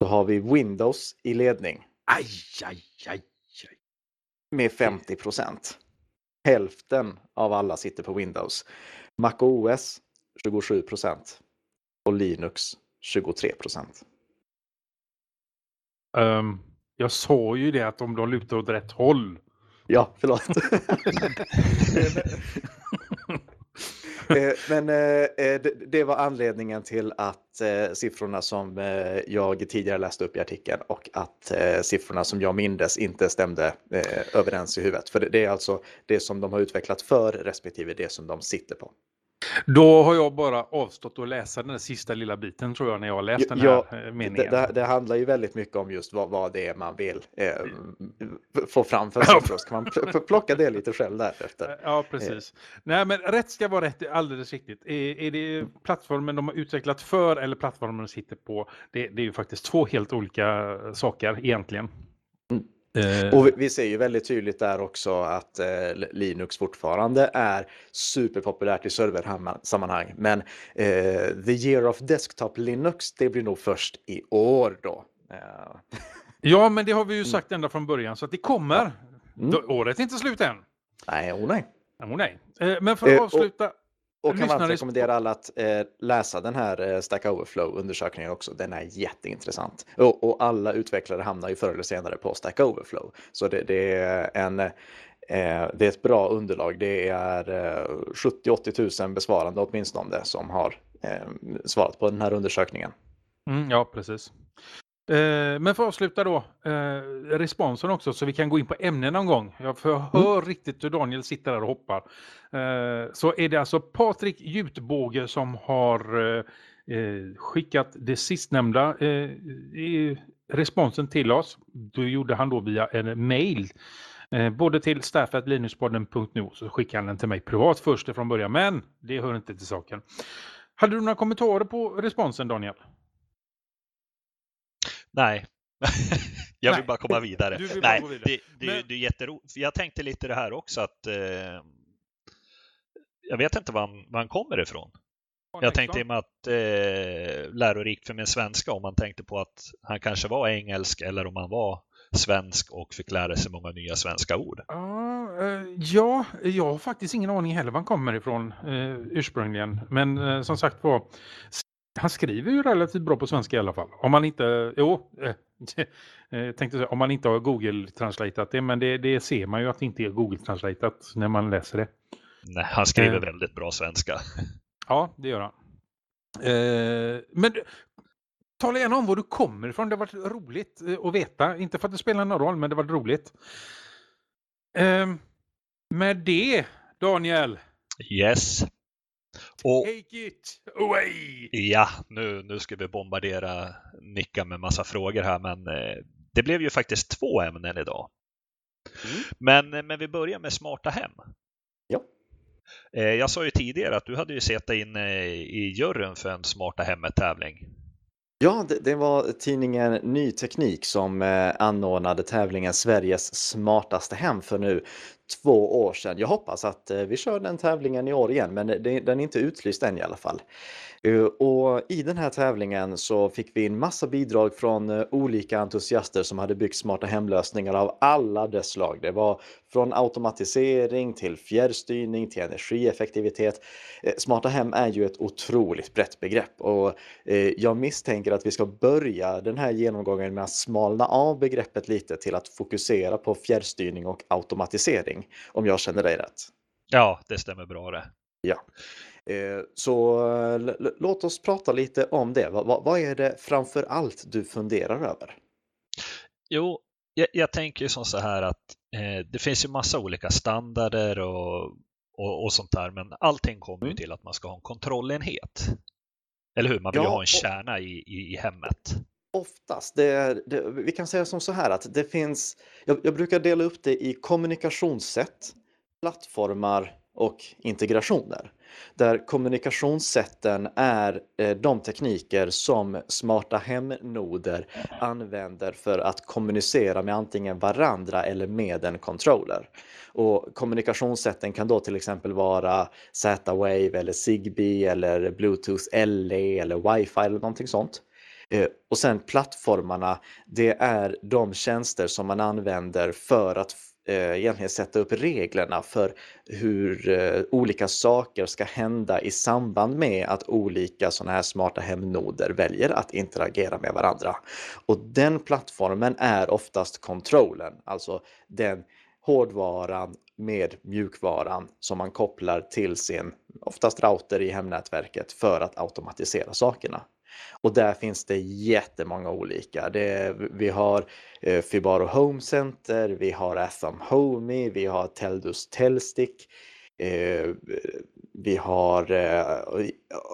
Speaker 1: Då har vi Windows i ledning.
Speaker 3: Aj, aj, aj, aj.
Speaker 1: Med 50 procent. Hälften av alla sitter på Windows. Mac OS 27 procent. Och Linux 23 procent.
Speaker 3: Um, jag sa ju det att om de lutar åt rätt håll.
Speaker 1: Ja, förlåt. Eh, men eh, eh, det var anledningen till att siffrorna som jag tidigare läste upp i artikeln och att siffrorna som jag mindes inte stämde överens i huvudet. För det är alltså det som de har utvecklat för respektive det som de sitter på.
Speaker 3: Då har jag bara avstått att läsa den där sista lilla biten tror jag när jag har läst den här ja, eh, meningen.
Speaker 1: Det, det, handlar ju väldigt mycket om just vad, vad det är man vill eh, få fram för siffror. Så kan man plocka det lite själv därefter.
Speaker 3: Ja, precis. Eh. Nej, men rätt ska vara rätt, alldeles riktigt. Är, är det plattformen de har utvecklat för eller plattformen de sitter på? Det, det är ju faktiskt två helt olika saker egentligen.
Speaker 1: Mm. Eh, och vi, ser ju väldigt tydligt där också att eh, Linux fortfarande är superpopulärt i serversammanhang. Men eh, the year of desktop Linux, det blir nog först i år då.
Speaker 3: Eh. Ja, men det har vi ju mm. sagt ända från början så att det kommer. Mm. Året är inte slut än.
Speaker 1: Nej, oh nej.
Speaker 3: Oh, nej. Men för att avsluta. Och
Speaker 1: och kan varmt rekommendera alla att eh, läsa den här eh, Stack Overflow-undersökningen också. Den är jätteintressant. Och, och, alla utvecklare hamnar ju förr eller senare på Stack Overflow. Så det, det är en eh, det är ett bra underlag. Det är eh, 70-80 000 besvarande åtminstone som har eh, svarat på den här undersökningen.
Speaker 3: Mm, ja, precis. Eh, men för att avsluta då, eh, responsen också så vi kan gå in på ämnen någon gång. Jag hör mm. riktigt hur Daniel sitter där och hoppar. Eh, så är det alltså Patrik Jutbåge som har skickat det sistnämnda responsen till oss. Då gjorde han då via en mail. Både till staff.linuspodden.nu så skickade han den till mig privat först från början, men det hör inte till saken. Hade du några kommentarer på responsen Daniel?
Speaker 2: Nej, jag vill Nej. bara komma vidare. Nej, gå vidare. Det, det, Men... det är jätteroligt. Jag tänkte lite det här också att eh, jag vet inte var han, var han kommer ifrån. Jag tänkte i och med att eh, lärorikt för min svenska om man tänkte på att han kanske var engelsk eller om han var svensk och fick lära sig många nya svenska ord.
Speaker 3: Uh, ja, jag har faktiskt ingen aning heller var han kommer ifrån uh, ursprungligen. Men uh, som sagt var, han skriver ju relativt bra på svenska i alla fall. Om man inte, jo, eh, tänkte säga, om man inte har Google-translatat det, men det, det, ser man ju att det inte är Google-translatat när man läser det.
Speaker 2: Nej, han skriver eh, väldigt bra svenska.
Speaker 3: Ja, det gör han. Eh, men tala gärna om var du kommer ifrån. Det har varit roligt eh, att veta. Inte för att det spelar någon roll, men det har varit roligt. Eh, med det, Daniel.
Speaker 2: Yes.
Speaker 3: Och, Take it away!
Speaker 2: Ja, nu, nu ska vi bombardera Nicka med massa frågor här, men eh, det blev ju faktiskt två ämnen idag. Mm. Men, eh, men vi börjar med smarta hem.
Speaker 1: Ja.
Speaker 2: Eh, jag sa ju tidigare att du hade ju sett in i juryn för en Smarta hemmet-tävling.
Speaker 1: Ja, det, det, var tidningen Ny Teknik som eh, anordnade tävlingen Sveriges smartaste hem för nu två år sedan. Jag hoppas att eh, vi kör den tävlingen i år igen, men den är inte utlyst än i alla fall. Eh, och I den här tävlingen så fick vi in massa bidrag från eh, olika entusiaster som hade byggt smarta hemlösningar av alla dess slag. Det var från automatisering till fjärrstyrning till energieffektivitet. Smarta hem är ju ett otroligt brett begrepp och jag misstänker att vi ska börja den här genomgången med att smalna av begreppet lite till att fokusera på fjärrstyrning och automatisering om jag känner dig rätt.
Speaker 2: Ja, det stämmer bra det.
Speaker 1: Ja. Eh, så låt oss prata lite om det. Vad är det framför allt du funderar över?
Speaker 2: Jo, jag, jag tänker som så här att eh, det finns ju massa olika standarder och, och, och sånt där, men allting kommer mm. ju till att man ska ha en kontrollenhet. Eller hur? Man vill ja, ju ha en kärna i, i, i hemmet.
Speaker 1: Oftast. Det, det, vi kan säga som så här att det finns, jag, jag brukar dela upp det i kommunikationssätt, plattformar och integrationer. Där kommunikationssätten är eh, de tekniker som smarta hemnoder använder för att kommunicera med antingen varandra eller med en controller. Och kommunikationssätten kan då till exempel vara Z-Wave eller Zigbee eller Bluetooth LE eller Wi-Fi eller någonting sånt. Eh, och sen plattformarna, det är de tjänster som man använder för att eh, egentligen sätta upp reglerna för hur eh, olika saker ska hända i samband med att olika sådana här smarta hemnoder väljer att interagera med varandra. Och den plattformen är oftast kontrollen, alltså den hårdvaran med mjukvaran som man kopplar till sin, oftast router i hemnätverket för att automatisera sakerna. Och där finns det jättemånga olika. Det, vi har eh, Fibaro Home Center, vi har Atham Homey, vi har Teldus Telstick, eh, vi har eh,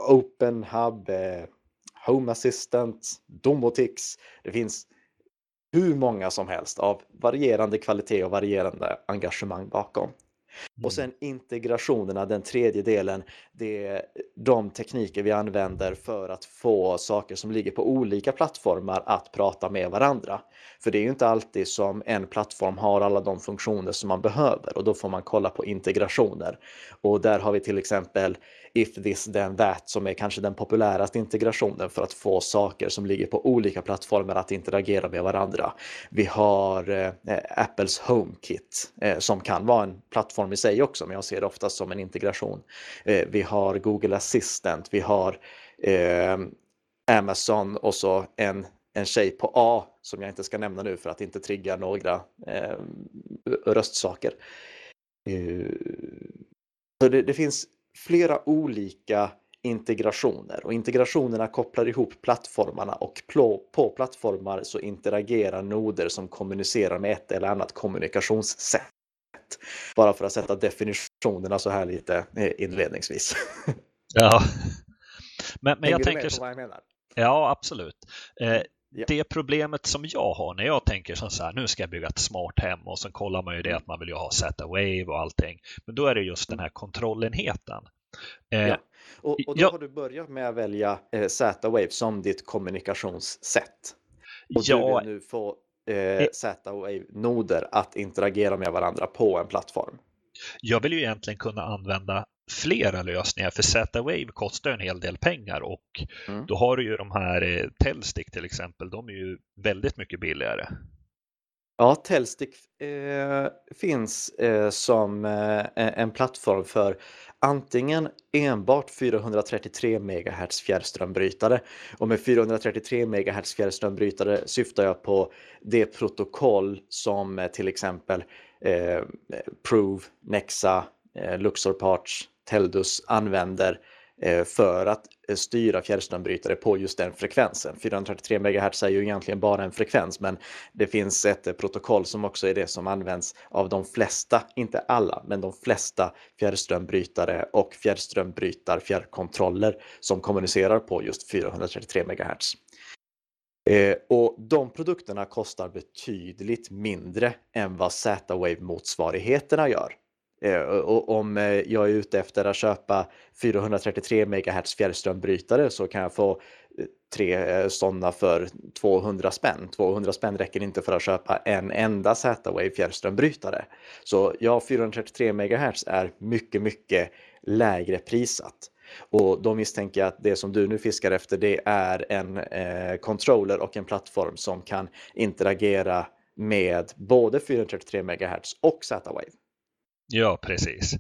Speaker 1: Open Hub, eh, Home Assistant, Domotix. Det finns hur många som helst av varierande kvalitet och varierande engagemang bakom. Och mm. sen integrationerna, den tredje delen, det är de tekniker vi använder för att få saker som ligger på olika plattformar att prata med varandra. För det är ju inte alltid som en plattform har alla de funktioner som man behöver och då får man kolla på integrationer. Och där har vi till exempel if this then that som är kanske den populäraste integrationen för att få saker som ligger på olika plattformar att interagera med varandra. Vi har eh, Apples HomeKit eh, som kan vara en plattform i sig också, men jag ser det oftast som en integration. Eh, vi har Google Assistant, vi har eh, Amazon och så en en tjej på A som jag inte ska nämna nu för att inte trigga några eh, röstsaker. Eh, så det, det, finns flera olika integrationer och integrationerna kopplar ihop plattformarna och på plattformar så interagerar noder som kommunicerar med ett eller annat kommunikationssätt. Bara för att sätta definitionerna så här lite eh, inledningsvis.
Speaker 2: Ja, men, men jag
Speaker 1: tänker... Jag menar?
Speaker 2: Ja, absolut. Eh, Ja. Det problemet som jag har när jag tänker så här, nu ska jag bygga ett smart hem och så kollar man ju det att man vill ju ha Z-Wave och allting. Men då är det just den här kontrollenheten.
Speaker 1: Eh, ja. Och, och, då ja. har du börjat med att välja eh, Z-Wave som ditt kommunikationssätt. Och ja. du vill nu få eh, Z-Wave-noder att interagera med varandra på en plattform.
Speaker 2: Jag vill ju egentligen kunna använda flera lösningar för Z-Wave kostar en hel del pengar och mm. då har du ju de här eh, Telstick till exempel, de är ju väldigt mycket billigare.
Speaker 1: Ja, Telstick eh, finns eh, som eh, en plattform för antingen enbart 433 MHz fjärrströmbrytare och med 433 MHz fjärrströmbrytare syftar jag på det protokoll som eh, till exempel eh, Prove, Nexa, Luxor Parts Teldus använder eh, för att eh, styra fjärrströmbrytare på just den frekvensen. 433 MHz är ju egentligen bara en frekvens men det finns ett eh, protokoll som också är det som används av de flesta, inte alla, men de flesta fjärrströmbrytare och fjärrströmbrytar fjärrkontroller som kommunicerar på just 433 MHz. och de produkterna kostar betydligt mindre än vad Z-Wave motsvarigheterna gör. Eh, och om eh, jag är ute efter att köpa 433 MHz fjärrströmbrytare så kan jag få eh, tre eh, sådana för 200 spänn. 200 spänn räcker inte för att köpa en enda Z-Wave fjärrströmbrytare. Så ja, 433 MHz är mycket, mycket lägre prissatt. Och då misstänker jag att det som du nu fiskar efter det är en eh, controller och en plattform som kan interagera med både 433 MHz och Z-Wave.
Speaker 2: Ja, precis.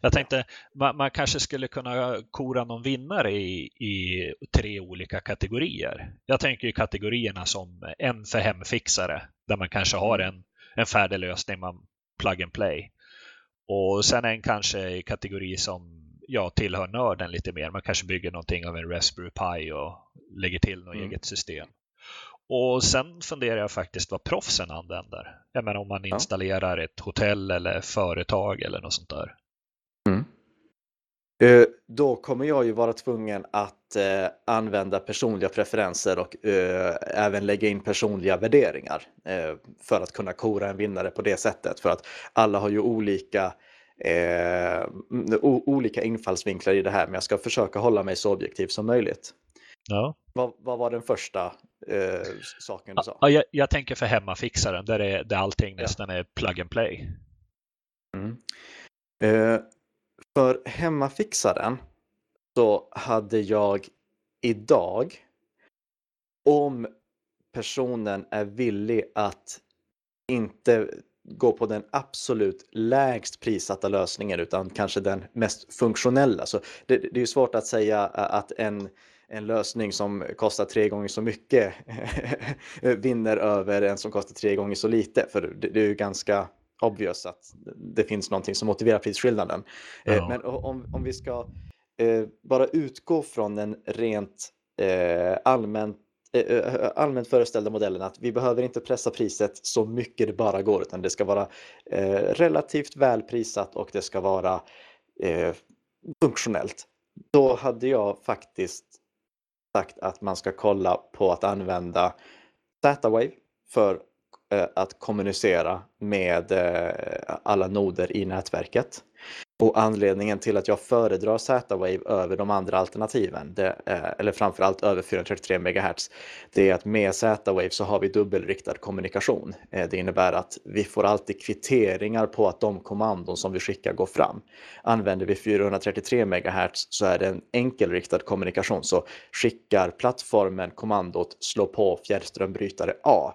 Speaker 2: Jag tänkte man, man, kanske skulle kunna kora någon vinnare i, i tre olika kategorier. Jag tänker i kategorierna som en för hemfixare där man kanske har en, en färdig lösning, man plug and play. Och sen en kanske i kategori som jag tillhör nörden lite mer. Man kanske bygger någonting av en Raspberry Pi och lägger till något mm. eget system. Och sen funderar jag faktiskt vad proffsen använder. Jag menar om man installerar ja. ett hotell eller företag eller något sånt där. Mm.
Speaker 1: Eh, då kommer jag ju vara tvungen att eh, använda personliga preferenser och eh, även lägga in personliga värderingar för att kunna kora en vinnare på det sättet. För att alla har ju olika eh, olika infallsvinklar i det här, men jag ska försöka hålla mig så objektiv som möjligt.
Speaker 2: Ja.
Speaker 1: Vad, vad var den första eh, saken du sa?
Speaker 2: Ja, jag, jag, tänker för hemmafixaren, där, är, där allting ja. nästan är plug and play.
Speaker 1: Mm. Eh, för hemmafixaren så hade jag idag, om personen är villig att inte gå på den absolut lägst prissatta lösningen utan kanske den mest funktionella. Så det, det är ju svårt att säga att en, en lösning som kostar tre gånger så mycket vinner över en som kostar tre gånger så lite. För det, det är ju ganska obvious att det finns någonting som motiverar prisskillnaden. Eh, ja. Men om, om vi ska eh, bara utgå från den rent eh, allmänt Eh, allmänt föreställda modellen att vi behöver inte pressa priset så mycket det bara går utan det ska vara eh, relativt väl prissatt och det ska vara eh, funktionellt. Då hade jag faktiskt sagt att man ska kolla på att använda Z-Wave för eh, att kommunicera med eh, alla noder i nätverket. Och anledningen till att jag föredrar Z-Wave över de andra alternativen, det, eh, eller framförallt över 433 MHz, det är att med Z-Wave så har vi dubbelriktad kommunikation. Eh, det innebär att vi får alltid kvitteringar på att de kommandon som vi skickar går fram. Använder vi 433 MHz så är det en enkelriktad kommunikation, så skickar plattformen kommandot slå på fjärrströmbrytare A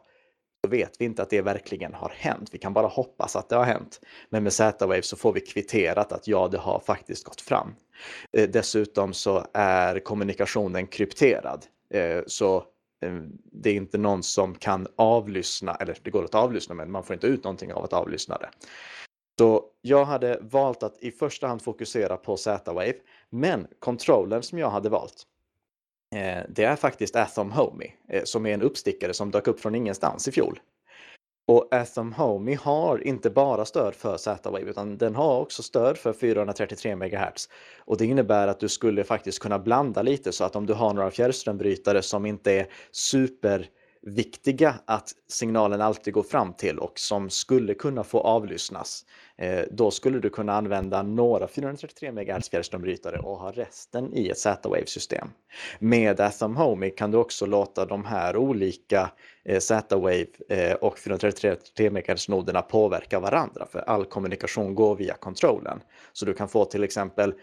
Speaker 1: så vet vi inte att det verkligen har hänt. Vi kan bara hoppas att det har hänt. Men med Z-Wave så får vi kvitterat att ja, det har faktiskt gått fram. Eh, dessutom så är kommunikationen krypterad. Eh, så eh, det är inte någon som kan avlyssna, eller det går att avlyssna men man får inte ut någonting av att avlyssna det. Så jag hade valt att i första hand fokusera på Z-Wave, men kontrollen som jag hade valt Eh, det är faktiskt Athom Homey eh, som är en uppstickare som dök upp från ingenstans i fjol. Och Athom Homey har inte bara stöd för Z-Wave utan den har också stöd för 433 MHz. Och det innebär att du skulle faktiskt kunna blanda lite så att om du har några fjärrströmbrytare som inte är superviktiga att signalen alltid går fram till och som skulle kunna få avlyssnas. Eh, då skulle du kunna använda några 433 MHz fjärrströmbrytare och ha resten i ett Z-Wave-system. Med Athom Homey kan du också låta de här olika eh, Z-Wave eh, och 433 MHz-noderna påverka varandra för all kommunikation går via kontrollen. Så du kan få till exempel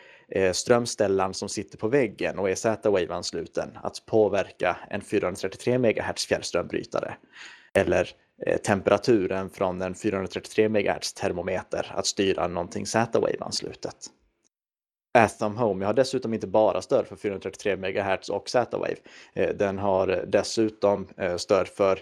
Speaker 1: strömställaren som sitter på väggen och är Z-Wave-ansluten att påverka en 433 MHz fjärrströmbrytare. Eller Eh, temperaturen från en 433 MHz termometer att styra någonting Z-Wave-anslutet. Atom Home har dessutom inte bara stöd för 433 MHz och Z-Wave. Eh, den har dessutom eh, stöd för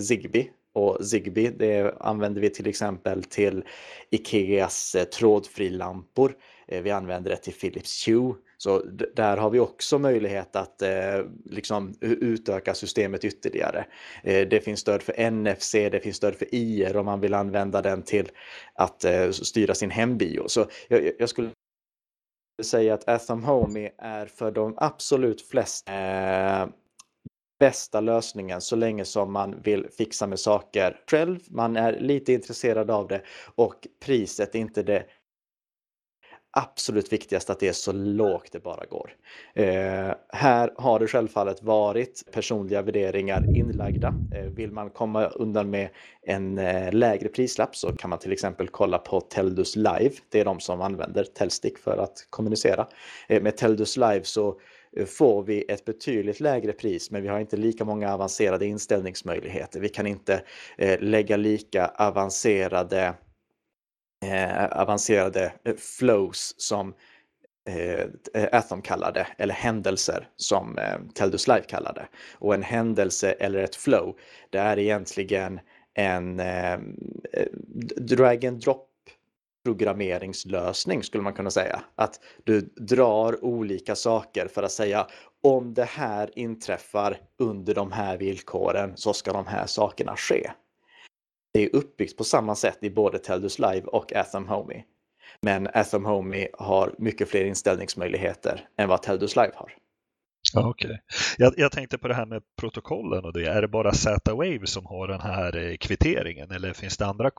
Speaker 1: Zigbee och Zigbee det använder vi till exempel till Ikeas trådfrilampor. Vi använder det till Philips Hue så där har vi också möjlighet att eh, liksom utöka systemet ytterligare. Eh, det finns stöd för NFC, det finns stöd för IR om man vill använda den till att eh, styra sin hembio. Så jag, jag skulle säga att Atham Home är för de absolut flesta eh, bästa lösningen så länge som man vill fixa med saker själv. Man är lite intresserad av det och priset är inte det absolut viktigast att det är så lågt det bara går. Eh, här har det självfallet varit personliga värderingar inlagda. Eh, vill man komma undan med en eh, lägre prislapp så kan man till exempel kolla på Teldus Live. Det är de som använder Telstick för att kommunicera. Eh, med Teldus Live så eh, får vi ett betydligt lägre pris men vi har inte lika många avancerade inställningsmöjligheter. Vi kan inte eh, lägga lika avancerade eh, avancerade eh, flows som eh, eh, Atom kallade, eller händelser som eh, Teldus Live kallade. Och en händelse eller ett flow, det är egentligen en ehm, eh, drag and drop programmeringslösning skulle man kunna säga. Att du drar olika saker för att säga om det här inträffar under de här villkoren så ska de här sakerna ske. Det är uppbyggt på samma sätt i både Teldus Live och Atham Homey. Men Atham Homey har mycket fler inställningsmöjligheter än vad Teldus Live har.
Speaker 2: Okej. Okay. Jag, jag, tänkte på det här med protokollen och det. Är det bara Z-Wave som har den här eh, kvitteringen eller finns det andra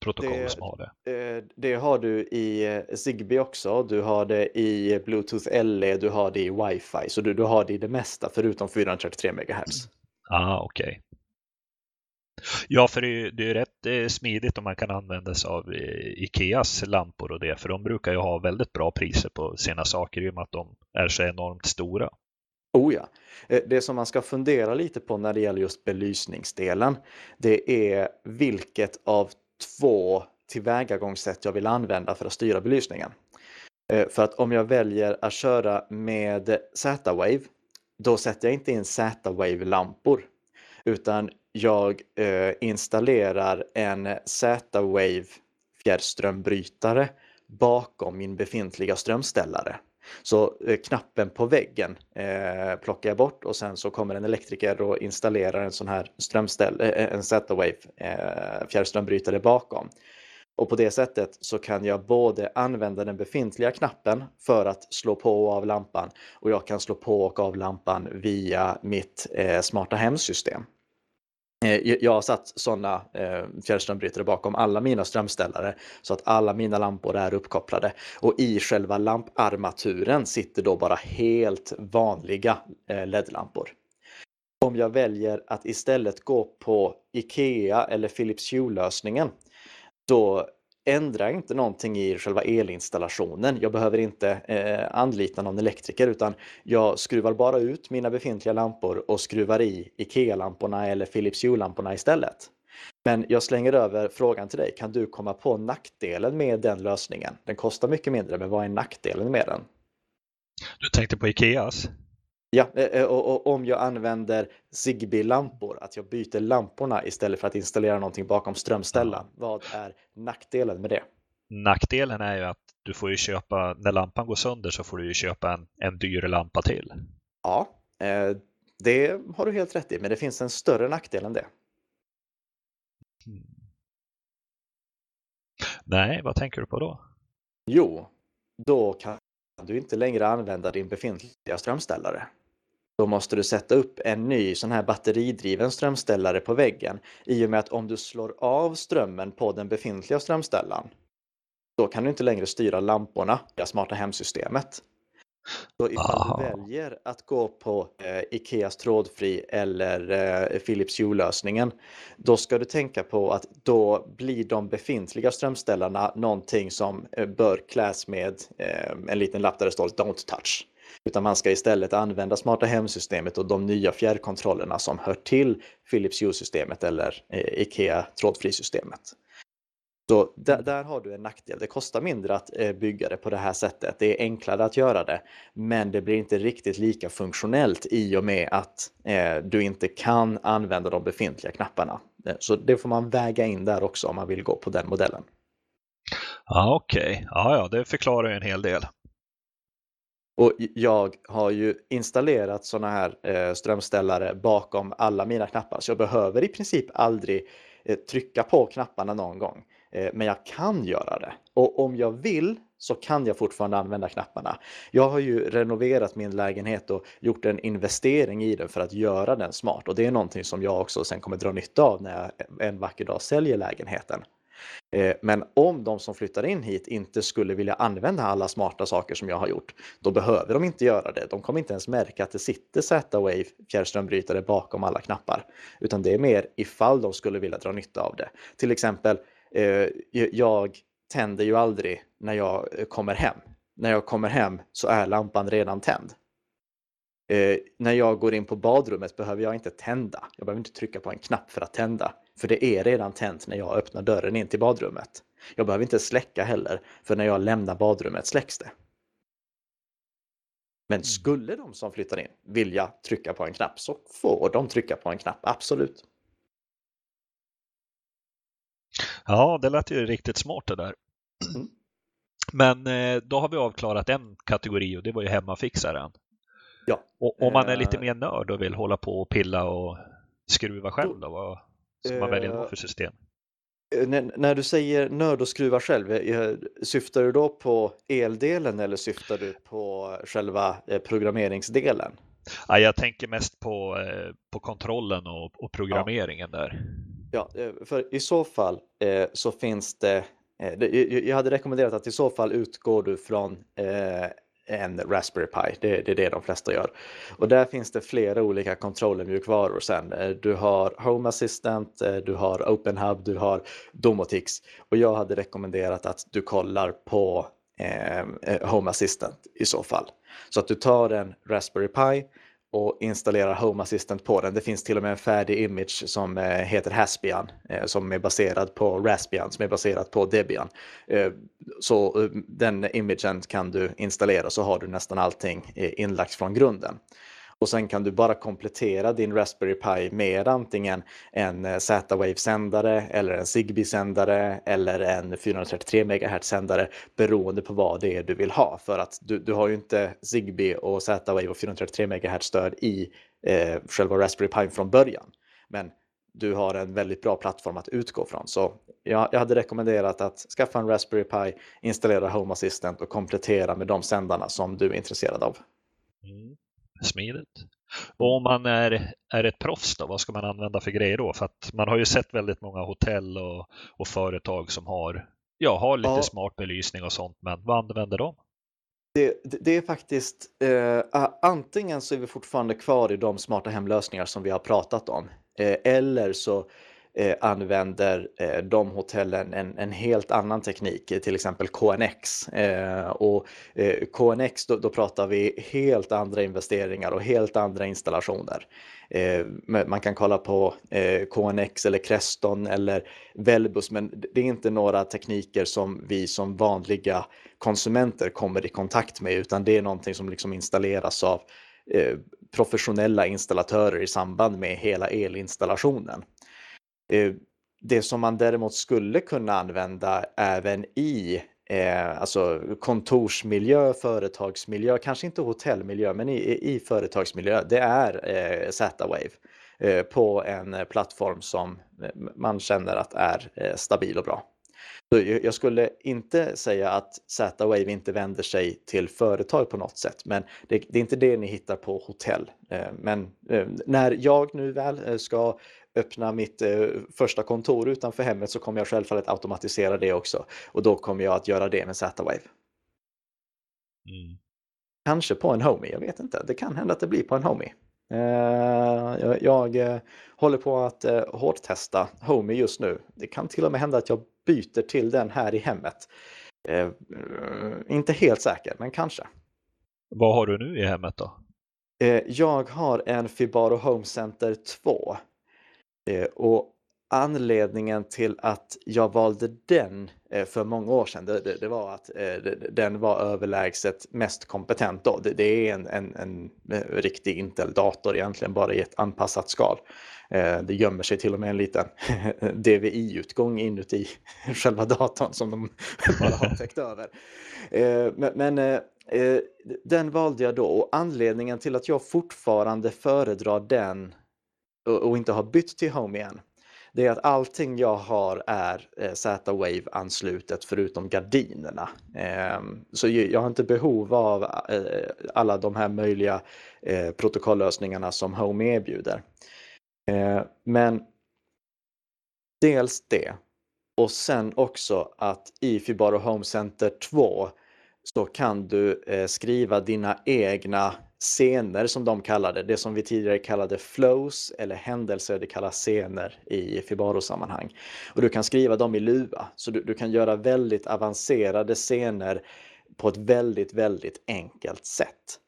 Speaker 2: protokoll det, som har det?
Speaker 1: Eh, det har du i eh, Zigbee också. Du har det i Bluetooth LE, du har det i Wi-Fi. Så du, du har det i det mesta förutom 433 MHz.
Speaker 2: Ah, okej. Okay. Ja, för det är, det är rätt eh, smidigt om man kan använda sig av eh, Ikeas lampor och det, för de brukar ju ha väldigt bra priser på sina saker i och med att de är så enormt stora.
Speaker 1: Oh ja. Eh, det som man ska fundera lite på när det gäller just belysningsdelen, det är vilket av två tillvägagångssätt jag vill använda för att styra belysningen. För att om jag väljer att köra med Z-Wave, då sätter jag inte in Z-Wave-lampor, utan jag eh, installerar en Z-Wave fjärrströmbrytare bakom min befintliga strömställare. Så eh, knappen på väggen eh, plockar jag bort och sen så kommer en elektriker och installerar en sån här strömställ, eh, en Z-Wave eh, fjärrströmbrytare bakom. Och på det sättet så kan jag både använda den befintliga knappen för att slå på och av lampan och jag kan slå på och av lampan via mitt eh, smarta hemsystem. Eh, jag har satt sådana eh, fjärrströmbrytare bakom alla mina strömställare så att alla mina lampor är uppkopplade. Och i själva lamparmaturen sitter då bara helt vanliga eh, LED-lampor. Om jag väljer att istället gå på IKEA eller Philips Hue-lösningen då Ändra inte någonting i själva elinstallationen. Jag behöver inte eh, anlita någon elektriker utan jag skruvar bara ut mina befintliga lampor och skruvar i IKEA-lamporna eller Philips Hue-lamporna istället. Men jag slänger över frågan till dig. Kan du komma på nackdelen med den lösningen? Den kostar mycket mindre, men vad är nackdelen med den?
Speaker 2: Du tänkte på Ikeas?
Speaker 1: Ja, eh, eh, och, och, om jag använder Zigbee-lampor, att jag byter lamporna istället för att installera någonting bakom strömställan. Vad är nackdelen med det?
Speaker 2: Nackdelen är ju att du får ju köpa, när lampan går sönder så får du ju köpa en, en dyr lampa till.
Speaker 1: Ja, eh, det har du helt rätt i, men det finns en större nackdel än det. Hmm.
Speaker 2: Nej, vad tänker du på då?
Speaker 1: Jo, då kan du inte längre använda din befintliga strömställare. Då måste du sätta upp en ny sån här batteridriven strömställare på väggen i och med att om du slår av strömmen på den befintliga strömställaren då kan du inte längre styra lamporna via smarta hemsystemet. Så ifall du väljer att gå på eh, Ikeas trådfri eller eh, Philips Hue-lösningen, då ska du tänka på att då blir de befintliga strömställarna någonting som eh, bör kläs med eh, en liten lapp där det står Don't touch. Utan man ska istället använda smarta hemsystemet och de nya fjärrkontrollerna som hör till Philips Hue-systemet eller eh, Ikea trådfri-systemet. Så där, mm. där, har du en nackdel. Det kostar mindre att eh, bygga det på det här sättet. Det är enklare att göra det, men det blir inte riktigt lika funktionellt i och med att eh, du inte kan använda de befintliga knapparna. Eh, så det får man väga in där också om man vill gå på den modellen.
Speaker 2: Ja, Okej, okay. ja, ja, det förklarar en hel del.
Speaker 1: Och jag har ju installerat sådana här eh, strömställare bakom alla mina knappar, så jag behöver i princip aldrig eh, trycka på knapparna någon gång. Eh, men jag kan göra det. Och om jag vill så kan jag fortfarande använda knapparna. Jag har ju renoverat min lägenhet och gjort en investering i den för att göra den smart och det är någonting som jag också sen kommer dra nytta av när jag en vacker dag säljer lägenheten. Eh, men om de som flyttar in hit inte skulle vilja använda alla smarta saker som jag har gjort, då behöver de inte göra det. De kommer inte ens märka att det sitter Z-Wave fjärrströmbrytare bakom alla knappar, utan det är mer ifall de skulle vilja dra nytta av det. Till exempel eh, jag tänder ju aldrig när jag eh, kommer hem. När jag kommer hem så är lampan redan tänd. Eh, när jag går in på badrummet behöver jag inte tända. Jag behöver inte trycka på en knapp för att tända. För det är redan tänt när jag öppnar dörren in till badrummet. Jag behöver inte släcka heller, för när jag lämnar badrummet släcks det. Men mm. skulle de som flyttar in vilja trycka på en knapp så får de trycka på en knapp, absolut.
Speaker 2: Ja, det lät ju riktigt smart det där. Mm. Men eh, då har vi avklarat en kategori och det var ju hemmafixaren.
Speaker 1: Ja.
Speaker 2: Och om man är lite mer nörd och vill hålla på och pilla och skruva själv då, vad ska man välja då för system?
Speaker 1: När, när du säger nörd och skruva själv, syftar du då på eldelen eller syftar du på själva programmeringsdelen?
Speaker 2: Ja, jag tänker mest på, på kontrollen och, och programmeringen ja. där.
Speaker 1: Ja, för i så fall så finns det jag hade rekommenderat att i så fall utgår du från en Raspberry Pi. Det, det, är det de flesta gör. Och där finns det flera olika kontrollmjukvaror sen. Eh, du har Home Assistant, eh, du har OpenHub, du har Domotix. Och jag hade rekommenderat att du kollar på eh, eh Home Assistant i så fall. Så att du tar en Raspberry Pi och installerar Home Assistant på den. Det finns till och med en färdig image som eh, heter Haspian eh, som är baserad på Raspbian som är baserad på Debian. Eh, så den imagen kan du installera så har du nästan allting inlagt från grunden. Och sen kan du bara komplettera din Raspberry Pi med antingen en eh, Z-Wave-sändare eller en Zigbee-sändare eller en 433 MHz-sändare beroende på vad det är du vill ha. För att du, du har ju inte Zigbee och Z-Wave och 433 MHz-stöd i eh, själva Raspberry Pi från början. Men du har en väldigt bra plattform att utgå från. Så jag, jag hade rekommenderat att skaffa en Raspberry Pi, installera Home Assistant och komplettera med de sändarna som du är intresserad av.
Speaker 2: Mm smidigt. Och om man är, är ett proffs då, vad ska man använda för grejer då? För att man har ju sett väldigt många hotell och, och företag som har, ja, har lite ja. smart belysning och sånt, men vad använder de?
Speaker 1: Det, det, är faktiskt eh, antingen så är vi fortfarande kvar i de smarta hemlösningar som vi har pratat om. Eh, eller så Eh, använder eh, de hotellen en, en, helt annan teknik, eh, till exempel KNX. Eh, och eh, KNX, då, då, pratar vi helt andra investeringar och helt andra installationer. Eh, man kan kolla på eh, KNX eller Creston eller Velbus, men det är inte några tekniker som vi som vanliga konsumenter kommer i kontakt med, utan det är någonting som liksom installeras av eh, professionella installatörer i samband med hela elinstallationen. Eh, det som man däremot skulle kunna använda även i eh, alltså kontorsmiljö, företagsmiljö, kanske inte hotellmiljö, men i, i företagsmiljö, det är eh, Z-Wave eh, på en plattform som eh, man känner att är eh, stabil och bra. Så jag skulle inte säga att Z-Wave inte vänder sig till företag på något sätt, men det, det är inte det ni hittar på hotell. Eh, men när jag nu väl ska öppna mitt eh, första kontor utanför hemmet så kommer jag självfallet automatisera det också. Och då kommer jag att göra det med Z-Wave. Mm. Kanske på en Homey, jag vet inte. Det kan hända att det blir på en Homey. Eh, jag, eh, håller på att eh, hårdtesta Homey just nu. Det kan till och med hända att jag byter till den här i hemmet. Eh, inte helt säker, men kanske.
Speaker 2: Vad har du nu i hemmet då?
Speaker 1: Eh, jag har en Fibaro Home Center 2 Eh, Eh, och anledningen till att jag valde den eh, för många år sedan, det, det, det var att eh, den var överlägset mest kompetent då. Det, det är en, en, en, eh, riktig Intel-dator egentligen, bara i ett anpassat skal. Eh, det gömmer sig till och med en liten DVI-utgång inuti själva datorn som de bara har täckt över. Men, men den valde jag då och anledningen till att jag fortfarande föredrar den och inte har bytt till Home igen, det är att allting jag har är eh, Z-Wave anslutet förutom gardinerna. Ehm, så jag har inte behov av eh, alla de här möjliga eh, protokolllösningarna som Home erbjuder. Ehm, men dels det och sen också att i Fibaro Home Center 2 så kan du skriva dina egna scener som de kallade det, som vi tidigare kallade flows eller händelser, det kallas scener i Fibaro-sammanhang. Och du kan skriva dem i Lua, så du, du, kan göra väldigt avancerade scener på ett väldigt, väldigt enkelt sätt.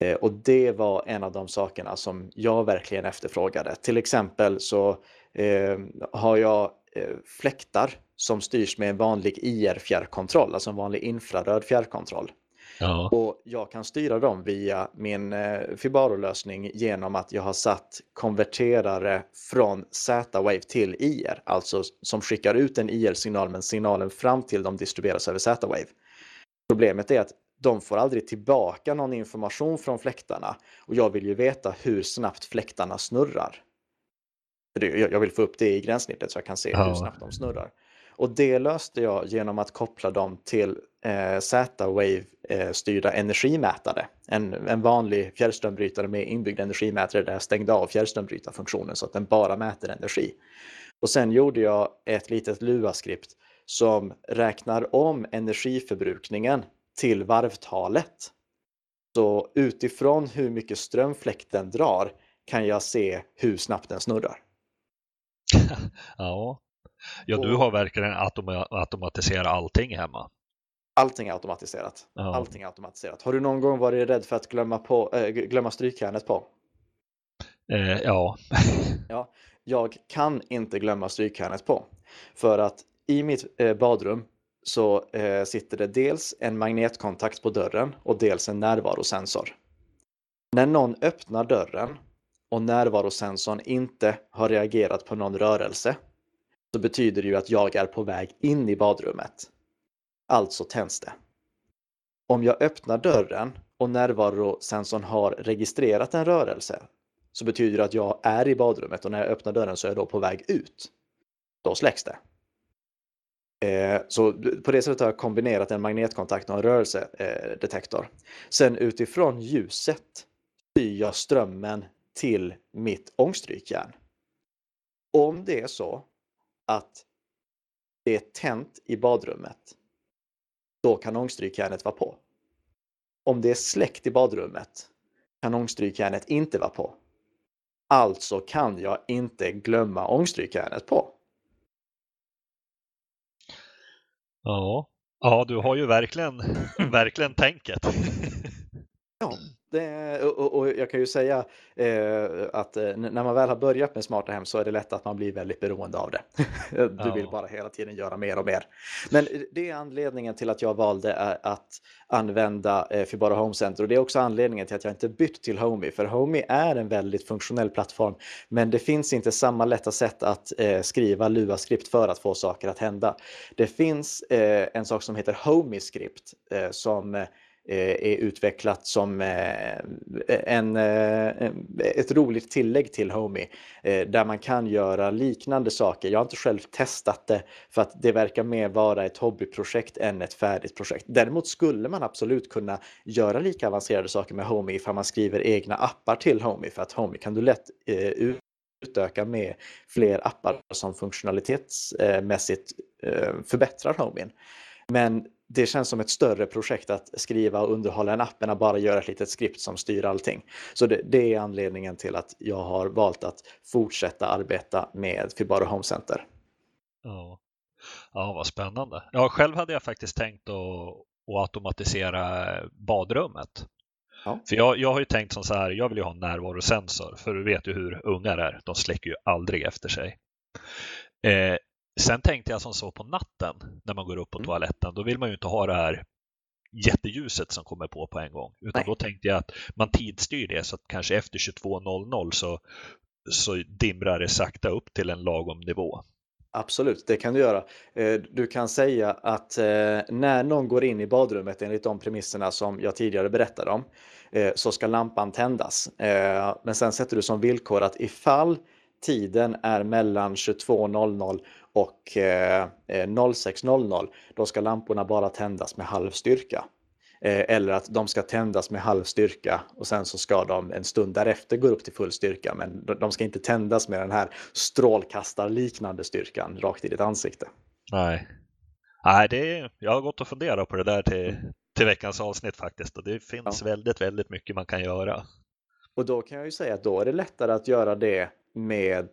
Speaker 1: Eh, och det var en av de sakerna som jag verkligen efterfrågade. Till exempel så eh, har jag eh, fläktar som styrs med en vanlig IR-fjärrkontroll, alltså en vanlig infraröd fjärrkontroll. Ja. Och jag kan styra dem via min eh, Fibaro-lösning genom att jag har satt konverterare från Z-Wave till IR, alltså som skickar ut en IR-signal men signalen fram till dem distribueras över Z-Wave. Problemet är att de får aldrig tillbaka någon information från fläktarna och jag vill ju veta hur snabbt fläktarna snurrar. Jag vill få upp det i gränssnittet så jag kan se ja. hur snabbt de snurrar. Och det löste jag genom att koppla dem till eh, Z-Wave-styrda energimätare. En, en vanlig fjärrströmbrytare med inbyggd energimätare där jag stängde av fjärrströmbrytarfunktionen så att den bara mäter energi. Och sen gjorde jag ett litet Lua-skript som räknar om energiförbrukningen till varvtalet. Så utifrån hur mycket ström fläkten drar kan jag se hur snabbt den snurrar.
Speaker 2: ja ja, du har verkligen autom automatiserat allting hemma.
Speaker 1: Allting är automatiserat. Ja. Allting är automatiserat. Har du någon gång varit rädd för att glömma, på, äh, glömma strykjärnet på?
Speaker 2: Eh, ja.
Speaker 1: ja. Jag kan inte glömma strykjärnet på. För att i mitt eh, badrum så eh, sitter det dels en magnetkontakt på dörren och dels en närvarosensor. När någon öppnar dörren och närvarosensorn inte har reagerat på någon rörelse så betyder det ju att jag är på väg in i badrummet. Alltså tänds det. Om jag öppnar dörren och närvarosensorn har registrerat en rörelse så betyder det att jag är i badrummet och när jag öppnar dörren så är jag då på väg ut. Då släcks det. Eh, så på det sättet har jag kombinerat en magnetkontakt och en rörelsedetektor. Sen utifrån ljuset styr jag strömmen till mitt ångstrykjärn. Om det är så att det är tänt i badrummet, då kan ångstrykjärnet vara på. Om det är släckt i badrummet kan ångstrykjärnet inte vara på. Alltså kan jag inte glömma ångstrykjärnet på.
Speaker 2: Ja, ja du har ju verkligen, verkligen tänket.
Speaker 1: ja, det, och, och, jag kan ju säga eh, att eh, när man väl har börjat med smarta hem så är det lätt att man blir väldigt beroende av det. du vill bara hela tiden göra mer och mer. Men det är anledningen till att jag valde eh, att använda eh, Fibara Home Center och det är också anledningen till att jag inte bytt till Homey. För Homey är en väldigt funktionell plattform men det finns inte samma lätta sätt att eh, skriva Lua-skript för att få saker att hända. Det finns eh, en sak som heter Homey-skript eh, som Eh, är utvecklat som eh, en, eh, ett roligt tillägg till Homey där man kan göra liknande saker. Jag har inte själv testat det för att det verkar mer vara ett hobbyprojekt än ett färdigt projekt. Däremot skulle man absolut kunna göra lika avancerade saker med Homey ifall man skriver egna appar till Homey för att Homey kan du lätt utöka med fler appar som funktionalitetsmässigt förbättrar Homey. Men det känns som ett större projekt att skriva och underhålla en app än att bara göra ett litet skript som styr allting. Så det, det är anledningen till att jag har valt att fortsätta arbeta med Fibaro Home Center.
Speaker 2: Ja. ja, vad spännande. Ja, själv hade jag faktiskt tänkt att, att automatisera badrummet. Ja. För jag, jag har ju tänkt som så här, jag vill ju ha en närvarosensor, för du vet ju hur ungar är, de släcker ju aldrig efter sig. Eh, Sen tänkte jag som så på natten när man går upp på mm. toaletten, då vill man ju inte ha det här jätteljuset som kommer på på en gång. Utan Nej. då tänkte jag att man tidsstyr det så att kanske efter 22.00 så, så dimrar det sakta upp till en lagom nivå.
Speaker 1: Absolut, det kan du göra. Eh, du kan säga att eh, när någon går in i badrummet enligt de premisserna som jag tidigare berättade om eh, så ska lampan tändas. Men sen sätter du som villkor att ifall tiden är mellan 22.00 och 06.00 eh, då ska lamporna bara tändas med halv styrka. Eh, eller att de ska tändas med halv styrka och sen så ska de en stund därefter gå upp till full styrka. Men de ska inte tändas med den här strålkastarliknande styrkan rakt i ditt ansikte.
Speaker 2: Nej, Nej det är, jag har gått och funderat på det där till, till veckans avsnitt faktiskt och det finns ja. väldigt, väldigt mycket man kan göra.
Speaker 1: Och då kan jag ju säga att då är det lättare att göra det med eh,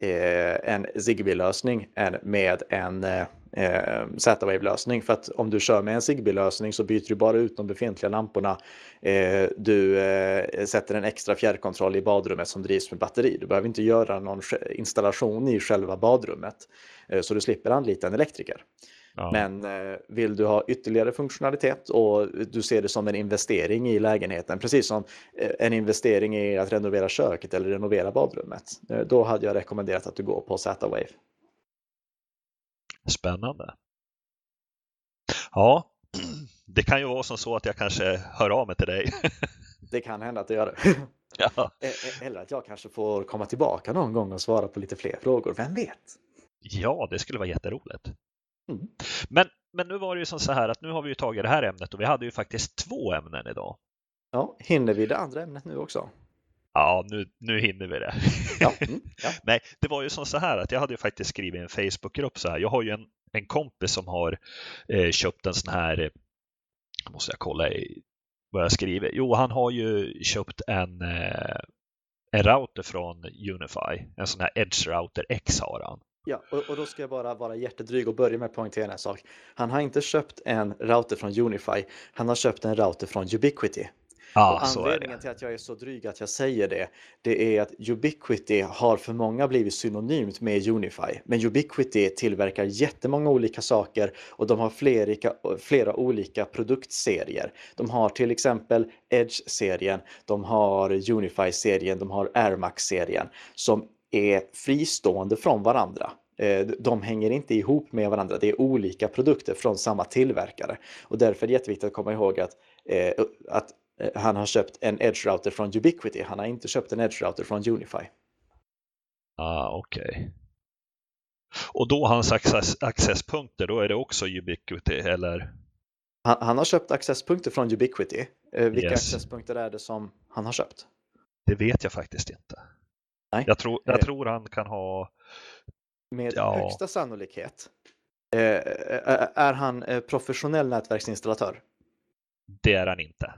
Speaker 1: Eh, en Zigbee-lösning än med en eh, eh, Z-Wave-lösning. För att om du kör med en Zigbee-lösning så byter du bara ut de befintliga lamporna. Eh, du eh, sätter en extra fjärrkontroll i badrummet som drivs med batteri. Du behöver inte göra någon installation i själva badrummet. Eh, så du slipper anlita en elektriker. Ja. Men eh, vill du ha ytterligare funktionalitet och du ser det som en investering i lägenheten, precis som eh, en investering i att renovera köket eller renovera badrummet, eh, då hade jag rekommenderat att du går på Z-Wave.
Speaker 2: Spännande. Ja, det kan ju vara som så att jag kanske hör av mig till dig.
Speaker 1: Det kan hända att det gör det. Ja. Eller att jag kanske får komma tillbaka någon gång och svara på lite fler frågor, vem vet?
Speaker 2: Ja, det skulle vara jätteroligt. Mm. Men, men nu var det ju som så här att nu har vi ju tagit det här ämnet och vi hade ju faktiskt två ämnen idag.
Speaker 1: Ja, hinner vi det andra ämnet nu också?
Speaker 2: Ja, nu, nu hinner vi det. Ja. Mm, ja. Nej, det var ju som så här att jag hade ju faktiskt skrivit en Facebookgrupp så här. Jag har ju en, en kompis som har eh, köpt en sån här, eh, måste jag kolla i, vad jag skriver. Jo, han har ju köpt en, eh, en router från Unify, en sån här Edge Router X har han.
Speaker 1: Ja, och, och, då ska jag bara vara jättedryg och börja med att poängtera en sak. Han har inte köpt en router från Unify, han har köpt en router från Ubiquity. Ja, och anledningen till att jag är så dryg att jag säger det, det är att Ubiquity har för många blivit synonymt med Unify. Men Ubiquity tillverkar jättemånga olika saker och de har flera, flera olika produktserier. De har till exempel Edge-serien, de har Unify-serien, de har AirMax-serien som är fristående från varandra. Eh, de hänger inte ihop med varandra, det är olika produkter från samma tillverkare. Och därför är det jätteviktigt att komma ihåg att, eh, att eh, han har köpt en Edge Router från Ubiquity, han har inte köpt en Edge Router från Unify.
Speaker 2: Ah, okej. Okay. Och då hans access, accesspunkter, då är det också Ubiquity eller?
Speaker 1: Han, han har köpt accesspunkter från Ubiquity. Vilka yes. accesspunkter är det som han har köpt?
Speaker 2: Det vet jag faktiskt inte. Nej. Jag, tror, jag tror han kan ha...
Speaker 1: Med ja. högsta sannolikhet eh, är han eh, professionell nätverksinstallatör?
Speaker 2: Det är han inte.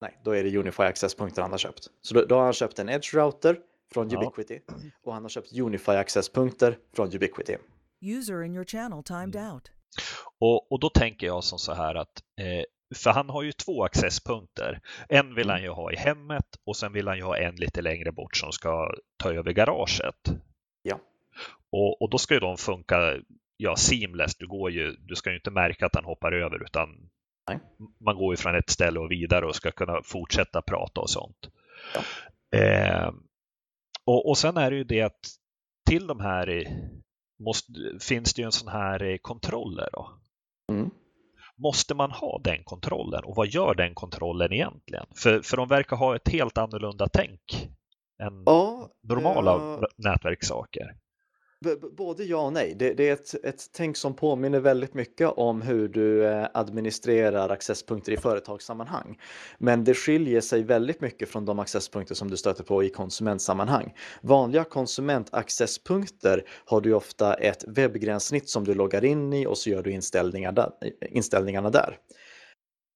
Speaker 1: Nej, då är det Unify Access-punkter han har köpt. Så då, då, har han köpt en Edge Router från Ubiquity ja. och han har köpt Unify Access-punkter från Ubiquity. User in your channel
Speaker 2: timed mm. out. Och, och då tänker jag som så här att eh, för han har ju två accesspunkter. En vill mm. han ju ha i hemmet och sen vill han ju ha en lite längre bort som ska ta över garaget.
Speaker 1: Ja.
Speaker 2: Och, och då ska ju de funka ja, seamless. Du, går ju, du ska ju inte märka att han hoppar över utan Nej. man går ju från ett ställe och vidare och ska kunna fortsätta prata och sånt. Ja. Eh, och, och sen är det ju det att till de här måste, finns det ju en sån här kontroller. Då. Mm. Måste man ha den kontrollen och vad gör den kontrollen egentligen? För, för de verkar ha ett helt annorlunda tänk än ja, normala uh, nätverkssaker.
Speaker 1: Både ja och nej. Det, det är ett, ett tänk som påminner väldigt mycket om hur du eh, administrerar accesspunkter i företagssammanhang. Men det skiljer sig väldigt mycket från de accesspunkter som du stöter på i konsumentsammanhang. Vanliga konsumentaccesspunkter har du ofta ett webbgränssnitt som du loggar in i och så gör du inställningar där, inställningarna där.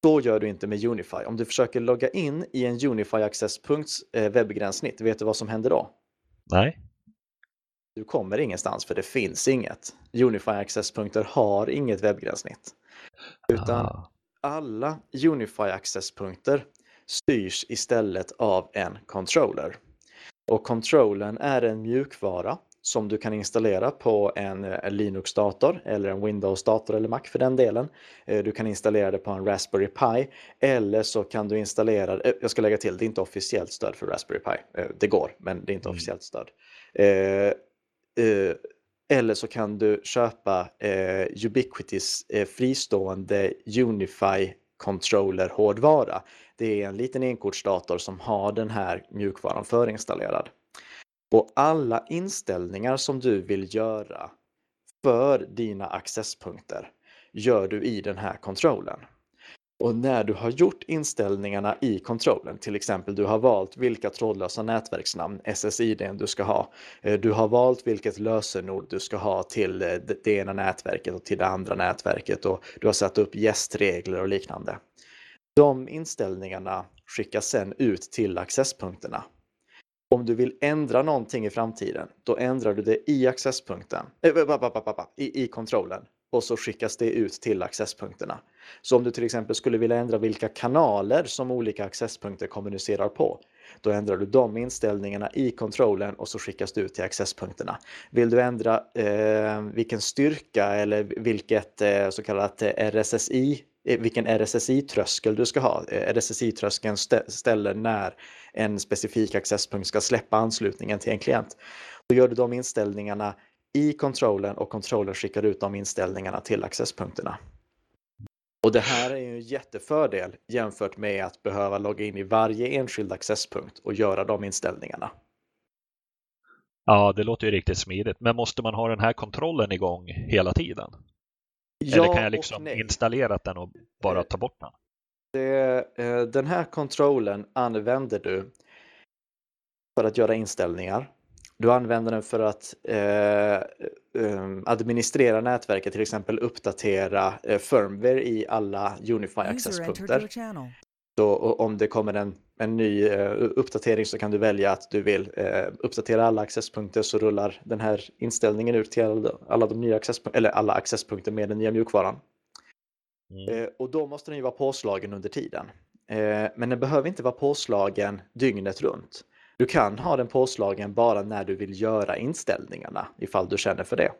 Speaker 1: Så gör du inte med Unify. Om du försöker logga in i en Unify accesspunkts eh, webbgränssnitt, vet du vad som händer då?
Speaker 2: Nej.
Speaker 1: Du kommer ingenstans för det finns inget. Unify Access-punkter har inget webbgränssnitt. Utan ah. alla Unify Access-punkter styrs istället av en controller. Och controllern är en mjukvara som du kan installera på en Linux-dator eller en Windows-dator eller Mac för den delen. Eh, du kan installera det på en Raspberry Pi eller så kan du installera, eh, jag ska lägga till, det är inte officiellt stöd för Raspberry Pi. Eh, det går, men det är inte mm. officiellt stöd. Eh, eller så kan du köpa eh, Ubiquitys eh, fristående Unify Controller hårdvara. Det är en liten enkortsdator som har den här mjukvaran förinstallerad. Och alla inställningar som du vill göra för dina accesspunkter gör du i den här kontrollen. Och när du har gjort inställningarna i kontrollen, till exempel du har valt vilka trådlösa nätverksnamn, SSID du ska ha. Eh, du har valt vilket lösenord du ska ha till eh, det ena nätverket och till det andra nätverket och du har satt upp gästregler och liknande. De inställningarna skickas sedan ut till accesspunkterna. Om du vill ändra någonting i framtiden, då ändrar du det i accesspunkten, äh, i, i kontrollen och så skickas det ut till accesspunkterna. Så om du till exempel skulle vilja ändra vilka kanaler som olika accesspunkter kommunicerar på, då ändrar du de inställningarna i kontrollen och så skickas det ut till accesspunkterna. Vill du ändra eh, vilken styrka eller vilket eh, så kallat eh, RSSI eh, vilken RSSI-tröskel du ska ha. Eh, RSSI-tröskeln ställer när en specifik accesspunkt ska släppa anslutningen till en klient. Då gör du de inställningarna i kontrollen och kontrollen skickar ut de inställningarna till accesspunkterna. Och det här är ju en jättefördel jämfört med att behöva logga in i varje enskild accesspunkt och göra de inställningarna.
Speaker 2: Ja, det låter ju riktigt smidigt. Men måste man ha den här kontrollen igång hela tiden? Ja Eller kan jag liksom installera den och bara ta bort den?
Speaker 1: Det, eh, den här kontrollen använder du för att göra inställningar du använder den för att eh, um, administrera nätverket, till exempel uppdatera eh, firmware i alla Unify accesspunkter. Så om det kommer en, en ny eh, uppdatering så kan du välja att du vill eh, uppdatera alla accesspunkter så rullar den här inställningen ut till alla, alla de nya accesspunkter, eller alla accesspunkter med den nya mjukvaran. Mm. Eh, och då måste den ju vara påslagen under tiden. Eh, men den behöver inte vara påslagen dygnet runt. Du kan ha den påslagen bara när du vill göra inställningarna ifall du känner för det.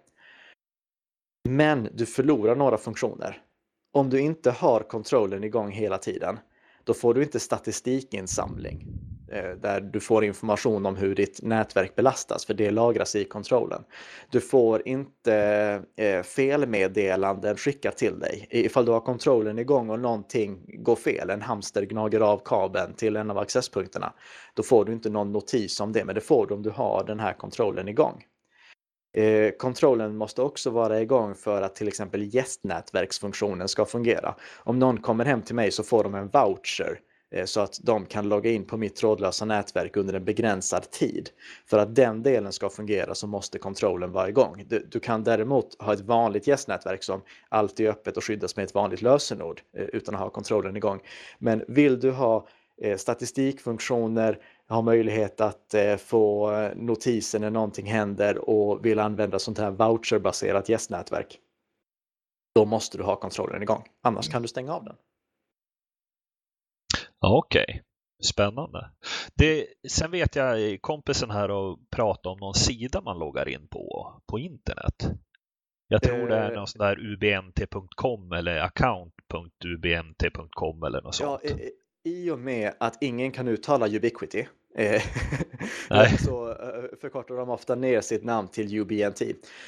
Speaker 1: Men du förlorar några funktioner. Om du inte har kontrollen igång hela tiden, då får du inte statistikinsamling Eh, där du får information om hur ditt nätverk belastas, för det lagras i kontrollen. Du får inte eh, felmeddelanden skickat till dig. Ifall du har kontrollen igång och någonting går fel, en hamster gnager av kabeln till en av accesspunkterna, då får du inte någon notis om det, men det får du om du har den här kontrollen igång. Eh, kontrollen måste också vara igång för att till exempel gästnätverksfunktionen ska fungera. Om någon kommer hem till mig så får de en voucher så att de kan logga in på mitt trådlösa nätverk under en begränsad tid. För att den delen ska fungera så måste kontrollen vara igång. Du, du kan däremot ha ett vanligt gästnätverk som alltid är öppet och skyddas med ett vanligt lösenord eh, utan att ha kontrollen igång. Men vill du ha eh, statistikfunktioner, har möjlighet att eh, få notiser när någonting händer och vill använda sånt här voucherbaserat gästnätverk. Då måste du ha kontrollen igång, annars kan du stänga av den.
Speaker 2: Okej, okay. spännande. Det, sen vet jag kompisen här och pratade om någon sida man loggar in på på internet. Jag tror det är eh, någon sån där ubnt.com eller account.ubnt.com eller något sånt. Ja,
Speaker 1: i och med att ingen kan uttala Ubiquity eh, så eh, förkortar de ofta ner sitt namn till UBNT.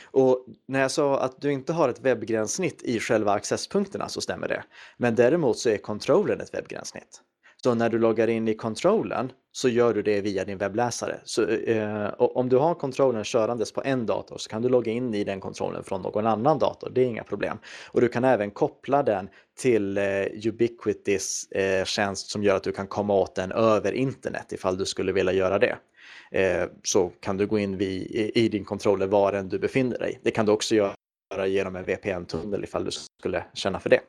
Speaker 1: Och när jag sa att du inte har ett webbgränssnitt i själva accesspunkterna så stämmer det. Men däremot så är controllern ett webbgränssnitt. Så när du loggar in i kontrollen så gör du det via din webbläsare. Så, eh, om du har kontrollen körandes på en dator så kan du logga in i den kontrollen från någon annan dator. Det är inga problem. Och du kan även koppla den till eh, Ubiquitys eh, tjänst som gör att du kan komma åt den över internet ifall du skulle vilja göra det. Eh, så kan du gå in vid, i, i, din kontroller var än du befinner dig. Det kan du också göra genom en VPN-tunnel ifall du skulle känna för det.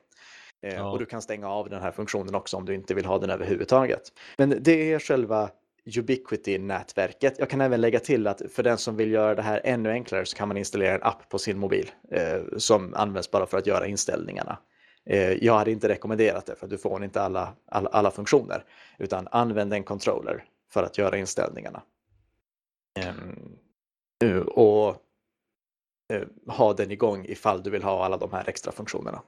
Speaker 1: Eh, ja. Och du kan stänga av den här funktionen också om du inte vill ha den överhuvudtaget. Men det är själva Ubiquity-nätverket. Jag kan även lägga till att för den som vill göra det här ännu enklare så kan man installera en app på sin mobil eh, som används bara för att göra inställningarna. Eh, jag hade inte rekommenderat det för du får inte alla, alla, alla funktioner utan använd en controller för att göra inställningarna. Eh, och eh, ha den igång ifall du vill ha alla de här extra funktionerna.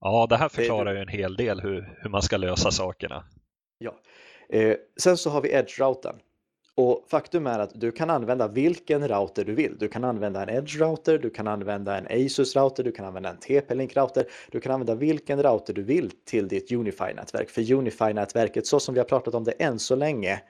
Speaker 2: Ja, det här förklarar ju en hel del hur, hur man ska lösa sakerna.
Speaker 1: Ja. Eh, sen så har vi Edge-routern. Och faktum är att du kan använda vilken router du vill. Du kan använda en Edge-router, du kan använda en Asus-router, du kan använda en TP-Link-router. Du kan använda vilken router du vill till ditt Unify-nätverk. För Unify-nätverket, så som vi har pratat om det än så länge,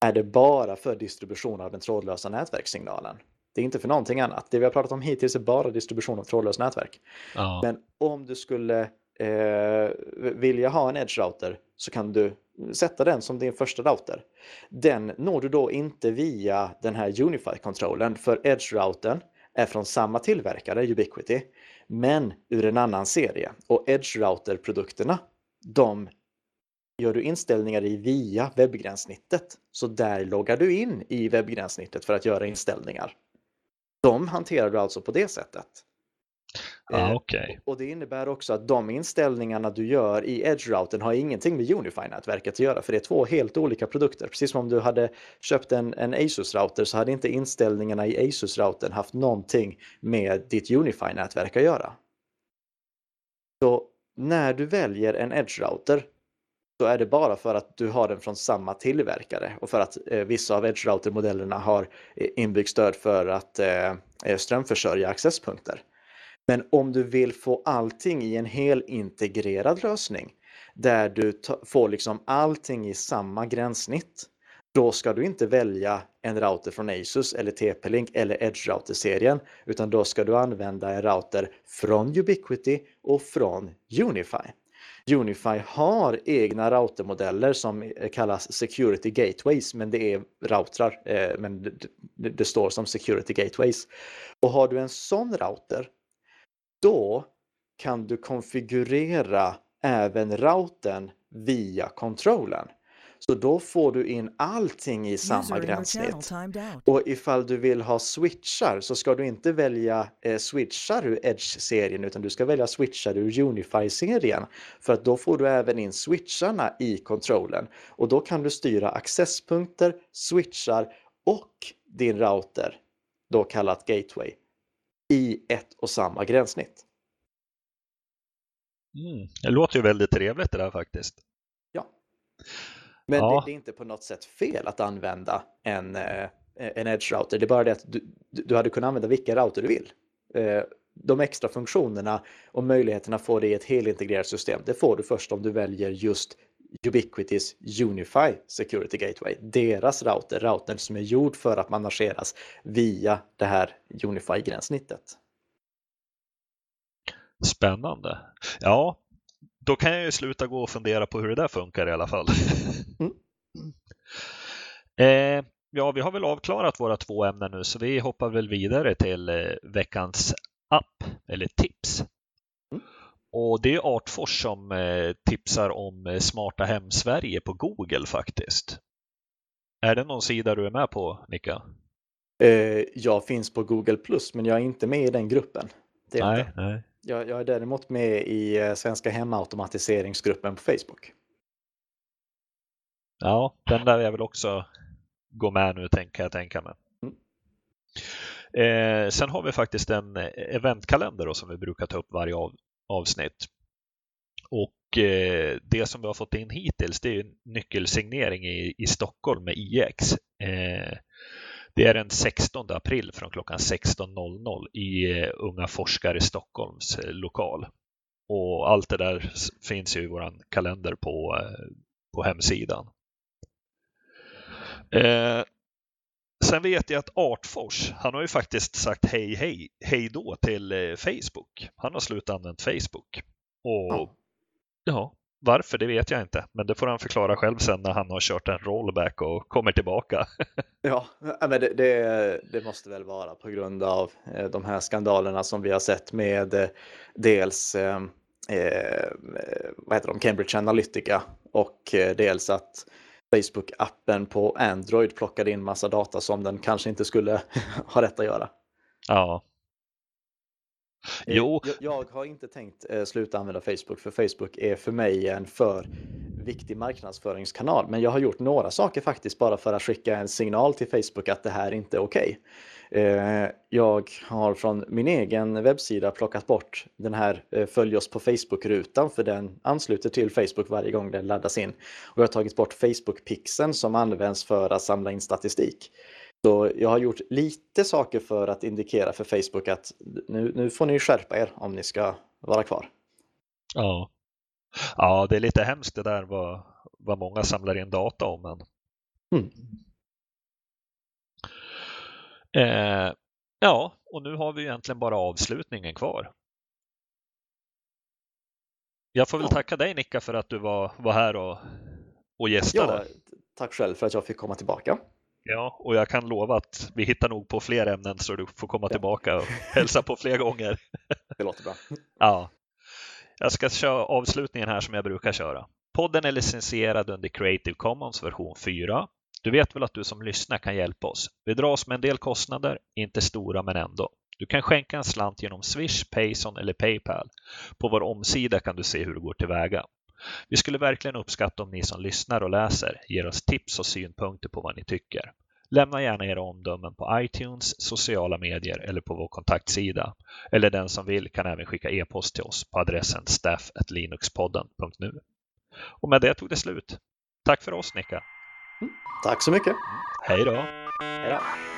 Speaker 1: är det bara för distribution av den trådlösa nätverkssignalen. Det är inte för någonting annat. Det vi har pratat om hittills är bara distribution av trådlöst nätverk. Ja. Men om du skulle eh, vilja ha en edge-router så kan du sätta den som din första router. Den når du då inte via den här Unify-kontrollen för edge-routern är från samma tillverkare, Ubiquity, men ur en annan serie. Och edge-router-produkterna, de gör du inställningar i via webbgränssnittet. Så där loggar du in i webbgränssnittet för att göra inställningar. De hanterar du alltså på det sättet.
Speaker 2: Ah,
Speaker 1: Eh,
Speaker 2: Okej.
Speaker 1: Och det innebär också att de inställningarna du gör i Edge-routern har ingenting med Unify-nätverket att göra, för det är två helt olika produkter. Precis som om du hade köpt en, en Asus-router så hade inte inställningarna i Asus-routern haft någonting med ditt Unify-nätverk att göra. Så när du väljer en Edge-router så är det bara för att du har den från samma tillverkare och för att eh, vissa av Edge-router-modellerna har eh, inbyggt stöd för att eh, eh, strömförsörja accesspunkter. Men om du vill få allting i en hel integrerad lösning där du får liksom allting i samma gränssnitt, då ska du inte välja en router från Asus eller TP-Link eller Edge Router-serien, utan då ska du använda en router från Ubiquity och från Unify. Unify har egna routermodeller som kallas Security Gateways, men det är routrar, eh, men det, det står som Security Gateways. Och har du en sån router då kan du konfigurera även routern via kontrollen. Så då får du in allting i samma gränssnitt. Och ifall du vill ha switchar så ska du inte välja eh, switchar ur Edge-serien utan du ska välja switchar ur Unify-serien. För att då får du även in switcharna i kontrollen. Och då kan du styra accesspunkter, switchar och din router, då kallat gateway, i ett och samma gränssnitt.
Speaker 2: Mm. Det låter ju väldigt trevligt det där faktiskt.
Speaker 1: Ja. Men
Speaker 2: Ja.
Speaker 1: Det, det är inte på något sätt fel att använda en, eh, en Edge-router. Det är bara det att du, du du hade kunnat använda vilken router du vill. Eh, De extra funktionerna och möjligheterna att få det i ett helintegrerat system, det får du först om du väljer just Ubiquitys Unify Security Gateway. Deras router, routern som är gjord för att manageras via det här Unify-gränssnittet.
Speaker 2: Spännande. Ja, då kan jag ju sluta gå och fundera på hur det där funkar i alla fall.
Speaker 1: Mm.
Speaker 2: eh, ja, vi har väl avklarat våra två ämnen nu så vi hoppar väl vidare till eh, veckans app eller tips.
Speaker 1: Mm.
Speaker 2: Och det är Artfors som eh, tipsar om eh, Smarta Hem Sverige på Google faktiskt. Är det någon sida du är med på, Nika?
Speaker 1: Jag finns på Google Plus men jag är inte med i den gruppen.
Speaker 2: Nej,
Speaker 1: inte.
Speaker 2: nej.
Speaker 1: Jag, jag är däremot med i eh, Svenska hemautomatiseringsgruppen på Facebook.
Speaker 2: Ja, den där jag väl också gå med nu, tänker jag tänka mig.
Speaker 1: Mm.
Speaker 2: Eh, sen har vi faktiskt en eventkalender då, som vi brukar ta upp varje av, avsnitt. Och eh, det som vi har fått in hittills det är nyckelsignering i, i Stockholm med IX. Eh, det är den 16 april från klockan 16.00 i eh, Unga forskare Stockholms eh, lokal. Och allt det där finns ju i vår kalender på, eh, på hemsidan. Eh, sen vet jag att Artfors, han har ju faktiskt sagt hej hej, hej då till Facebook. Han har slutat använda Facebook. Och
Speaker 1: Ja.
Speaker 2: ja, varför det vet jag inte, men det får han förklara själv sen när han har kört en rollback och kommer tillbaka.
Speaker 1: Ja, men det, det, det måste väl vara på grund av eh, de här skandalerna som vi har sett med eh, dels eh, eh, vad heter de, Cambridge Analytica och dels att Facebook-appen på Android plockade in massa data som den kanske inte skulle ha rätt att göra.
Speaker 2: Ja.
Speaker 1: Eh,
Speaker 2: Jo,
Speaker 1: Jag, jag har inte tänkt eh, sluta använda Facebook för Facebook är för mig en för viktig marknadsföringskanal. Men jag har gjort några saker faktiskt bara för att skicka en signal till Facebook att det här inte är okej. Eh, Jag har från min egen webbsida plockat bort den här eh, följ oss på Facebook-rutan för den ansluter till Facebook varje gång den laddas in. Och jag har tagit bort Facebook-pixeln som används för att samla in statistik. Så jag har gjort lite saker för att indikera för Facebook att nu, nu får ni skärpa er om ni ska vara kvar.
Speaker 2: ja. ja, det är lite hemskt det där vad, vad många samlar in data om. Men...
Speaker 1: Mm.
Speaker 2: Eh, ja, och nu har vi egentligen bara avslutningen kvar. Jag får väl
Speaker 1: Ja.
Speaker 2: tacka dig Nicka för att du var, var här och, och gästade.
Speaker 1: Ja, tack själv för att jag fick komma tillbaka.
Speaker 2: Ja, och jag kan lova att vi hittar nog på fler ämnen så du får komma
Speaker 1: Ja.
Speaker 2: tillbaka och hälsa på fler gånger.
Speaker 1: Det låter bra.
Speaker 2: Ja. Jag ska köra avslutningen här som jag brukar köra. Podden är licensierad under Creative Commons version 4. Du vet väl att du som lyssnar kan hjälpa oss? Vi dras med en del kostnader, inte stora men ändå. Du kan skänka en slant genom Swish, Payson eller Paypal. På vår omsida kan du se hur du går tillväga. Vi skulle verkligen uppskatta om ni som lyssnar och läser ger oss tips och synpunkter på vad ni tycker. Lämna gärna era omdömen på iTunes, sociala medier eller på vår kontaktsida. Eller den som vill kan även skicka e-post till oss på adressen staff.linuxpodden.nu. Och med det tog det slut. Tack för oss Nicka.
Speaker 1: Tack så mycket.
Speaker 2: Hej då.
Speaker 1: Hej då.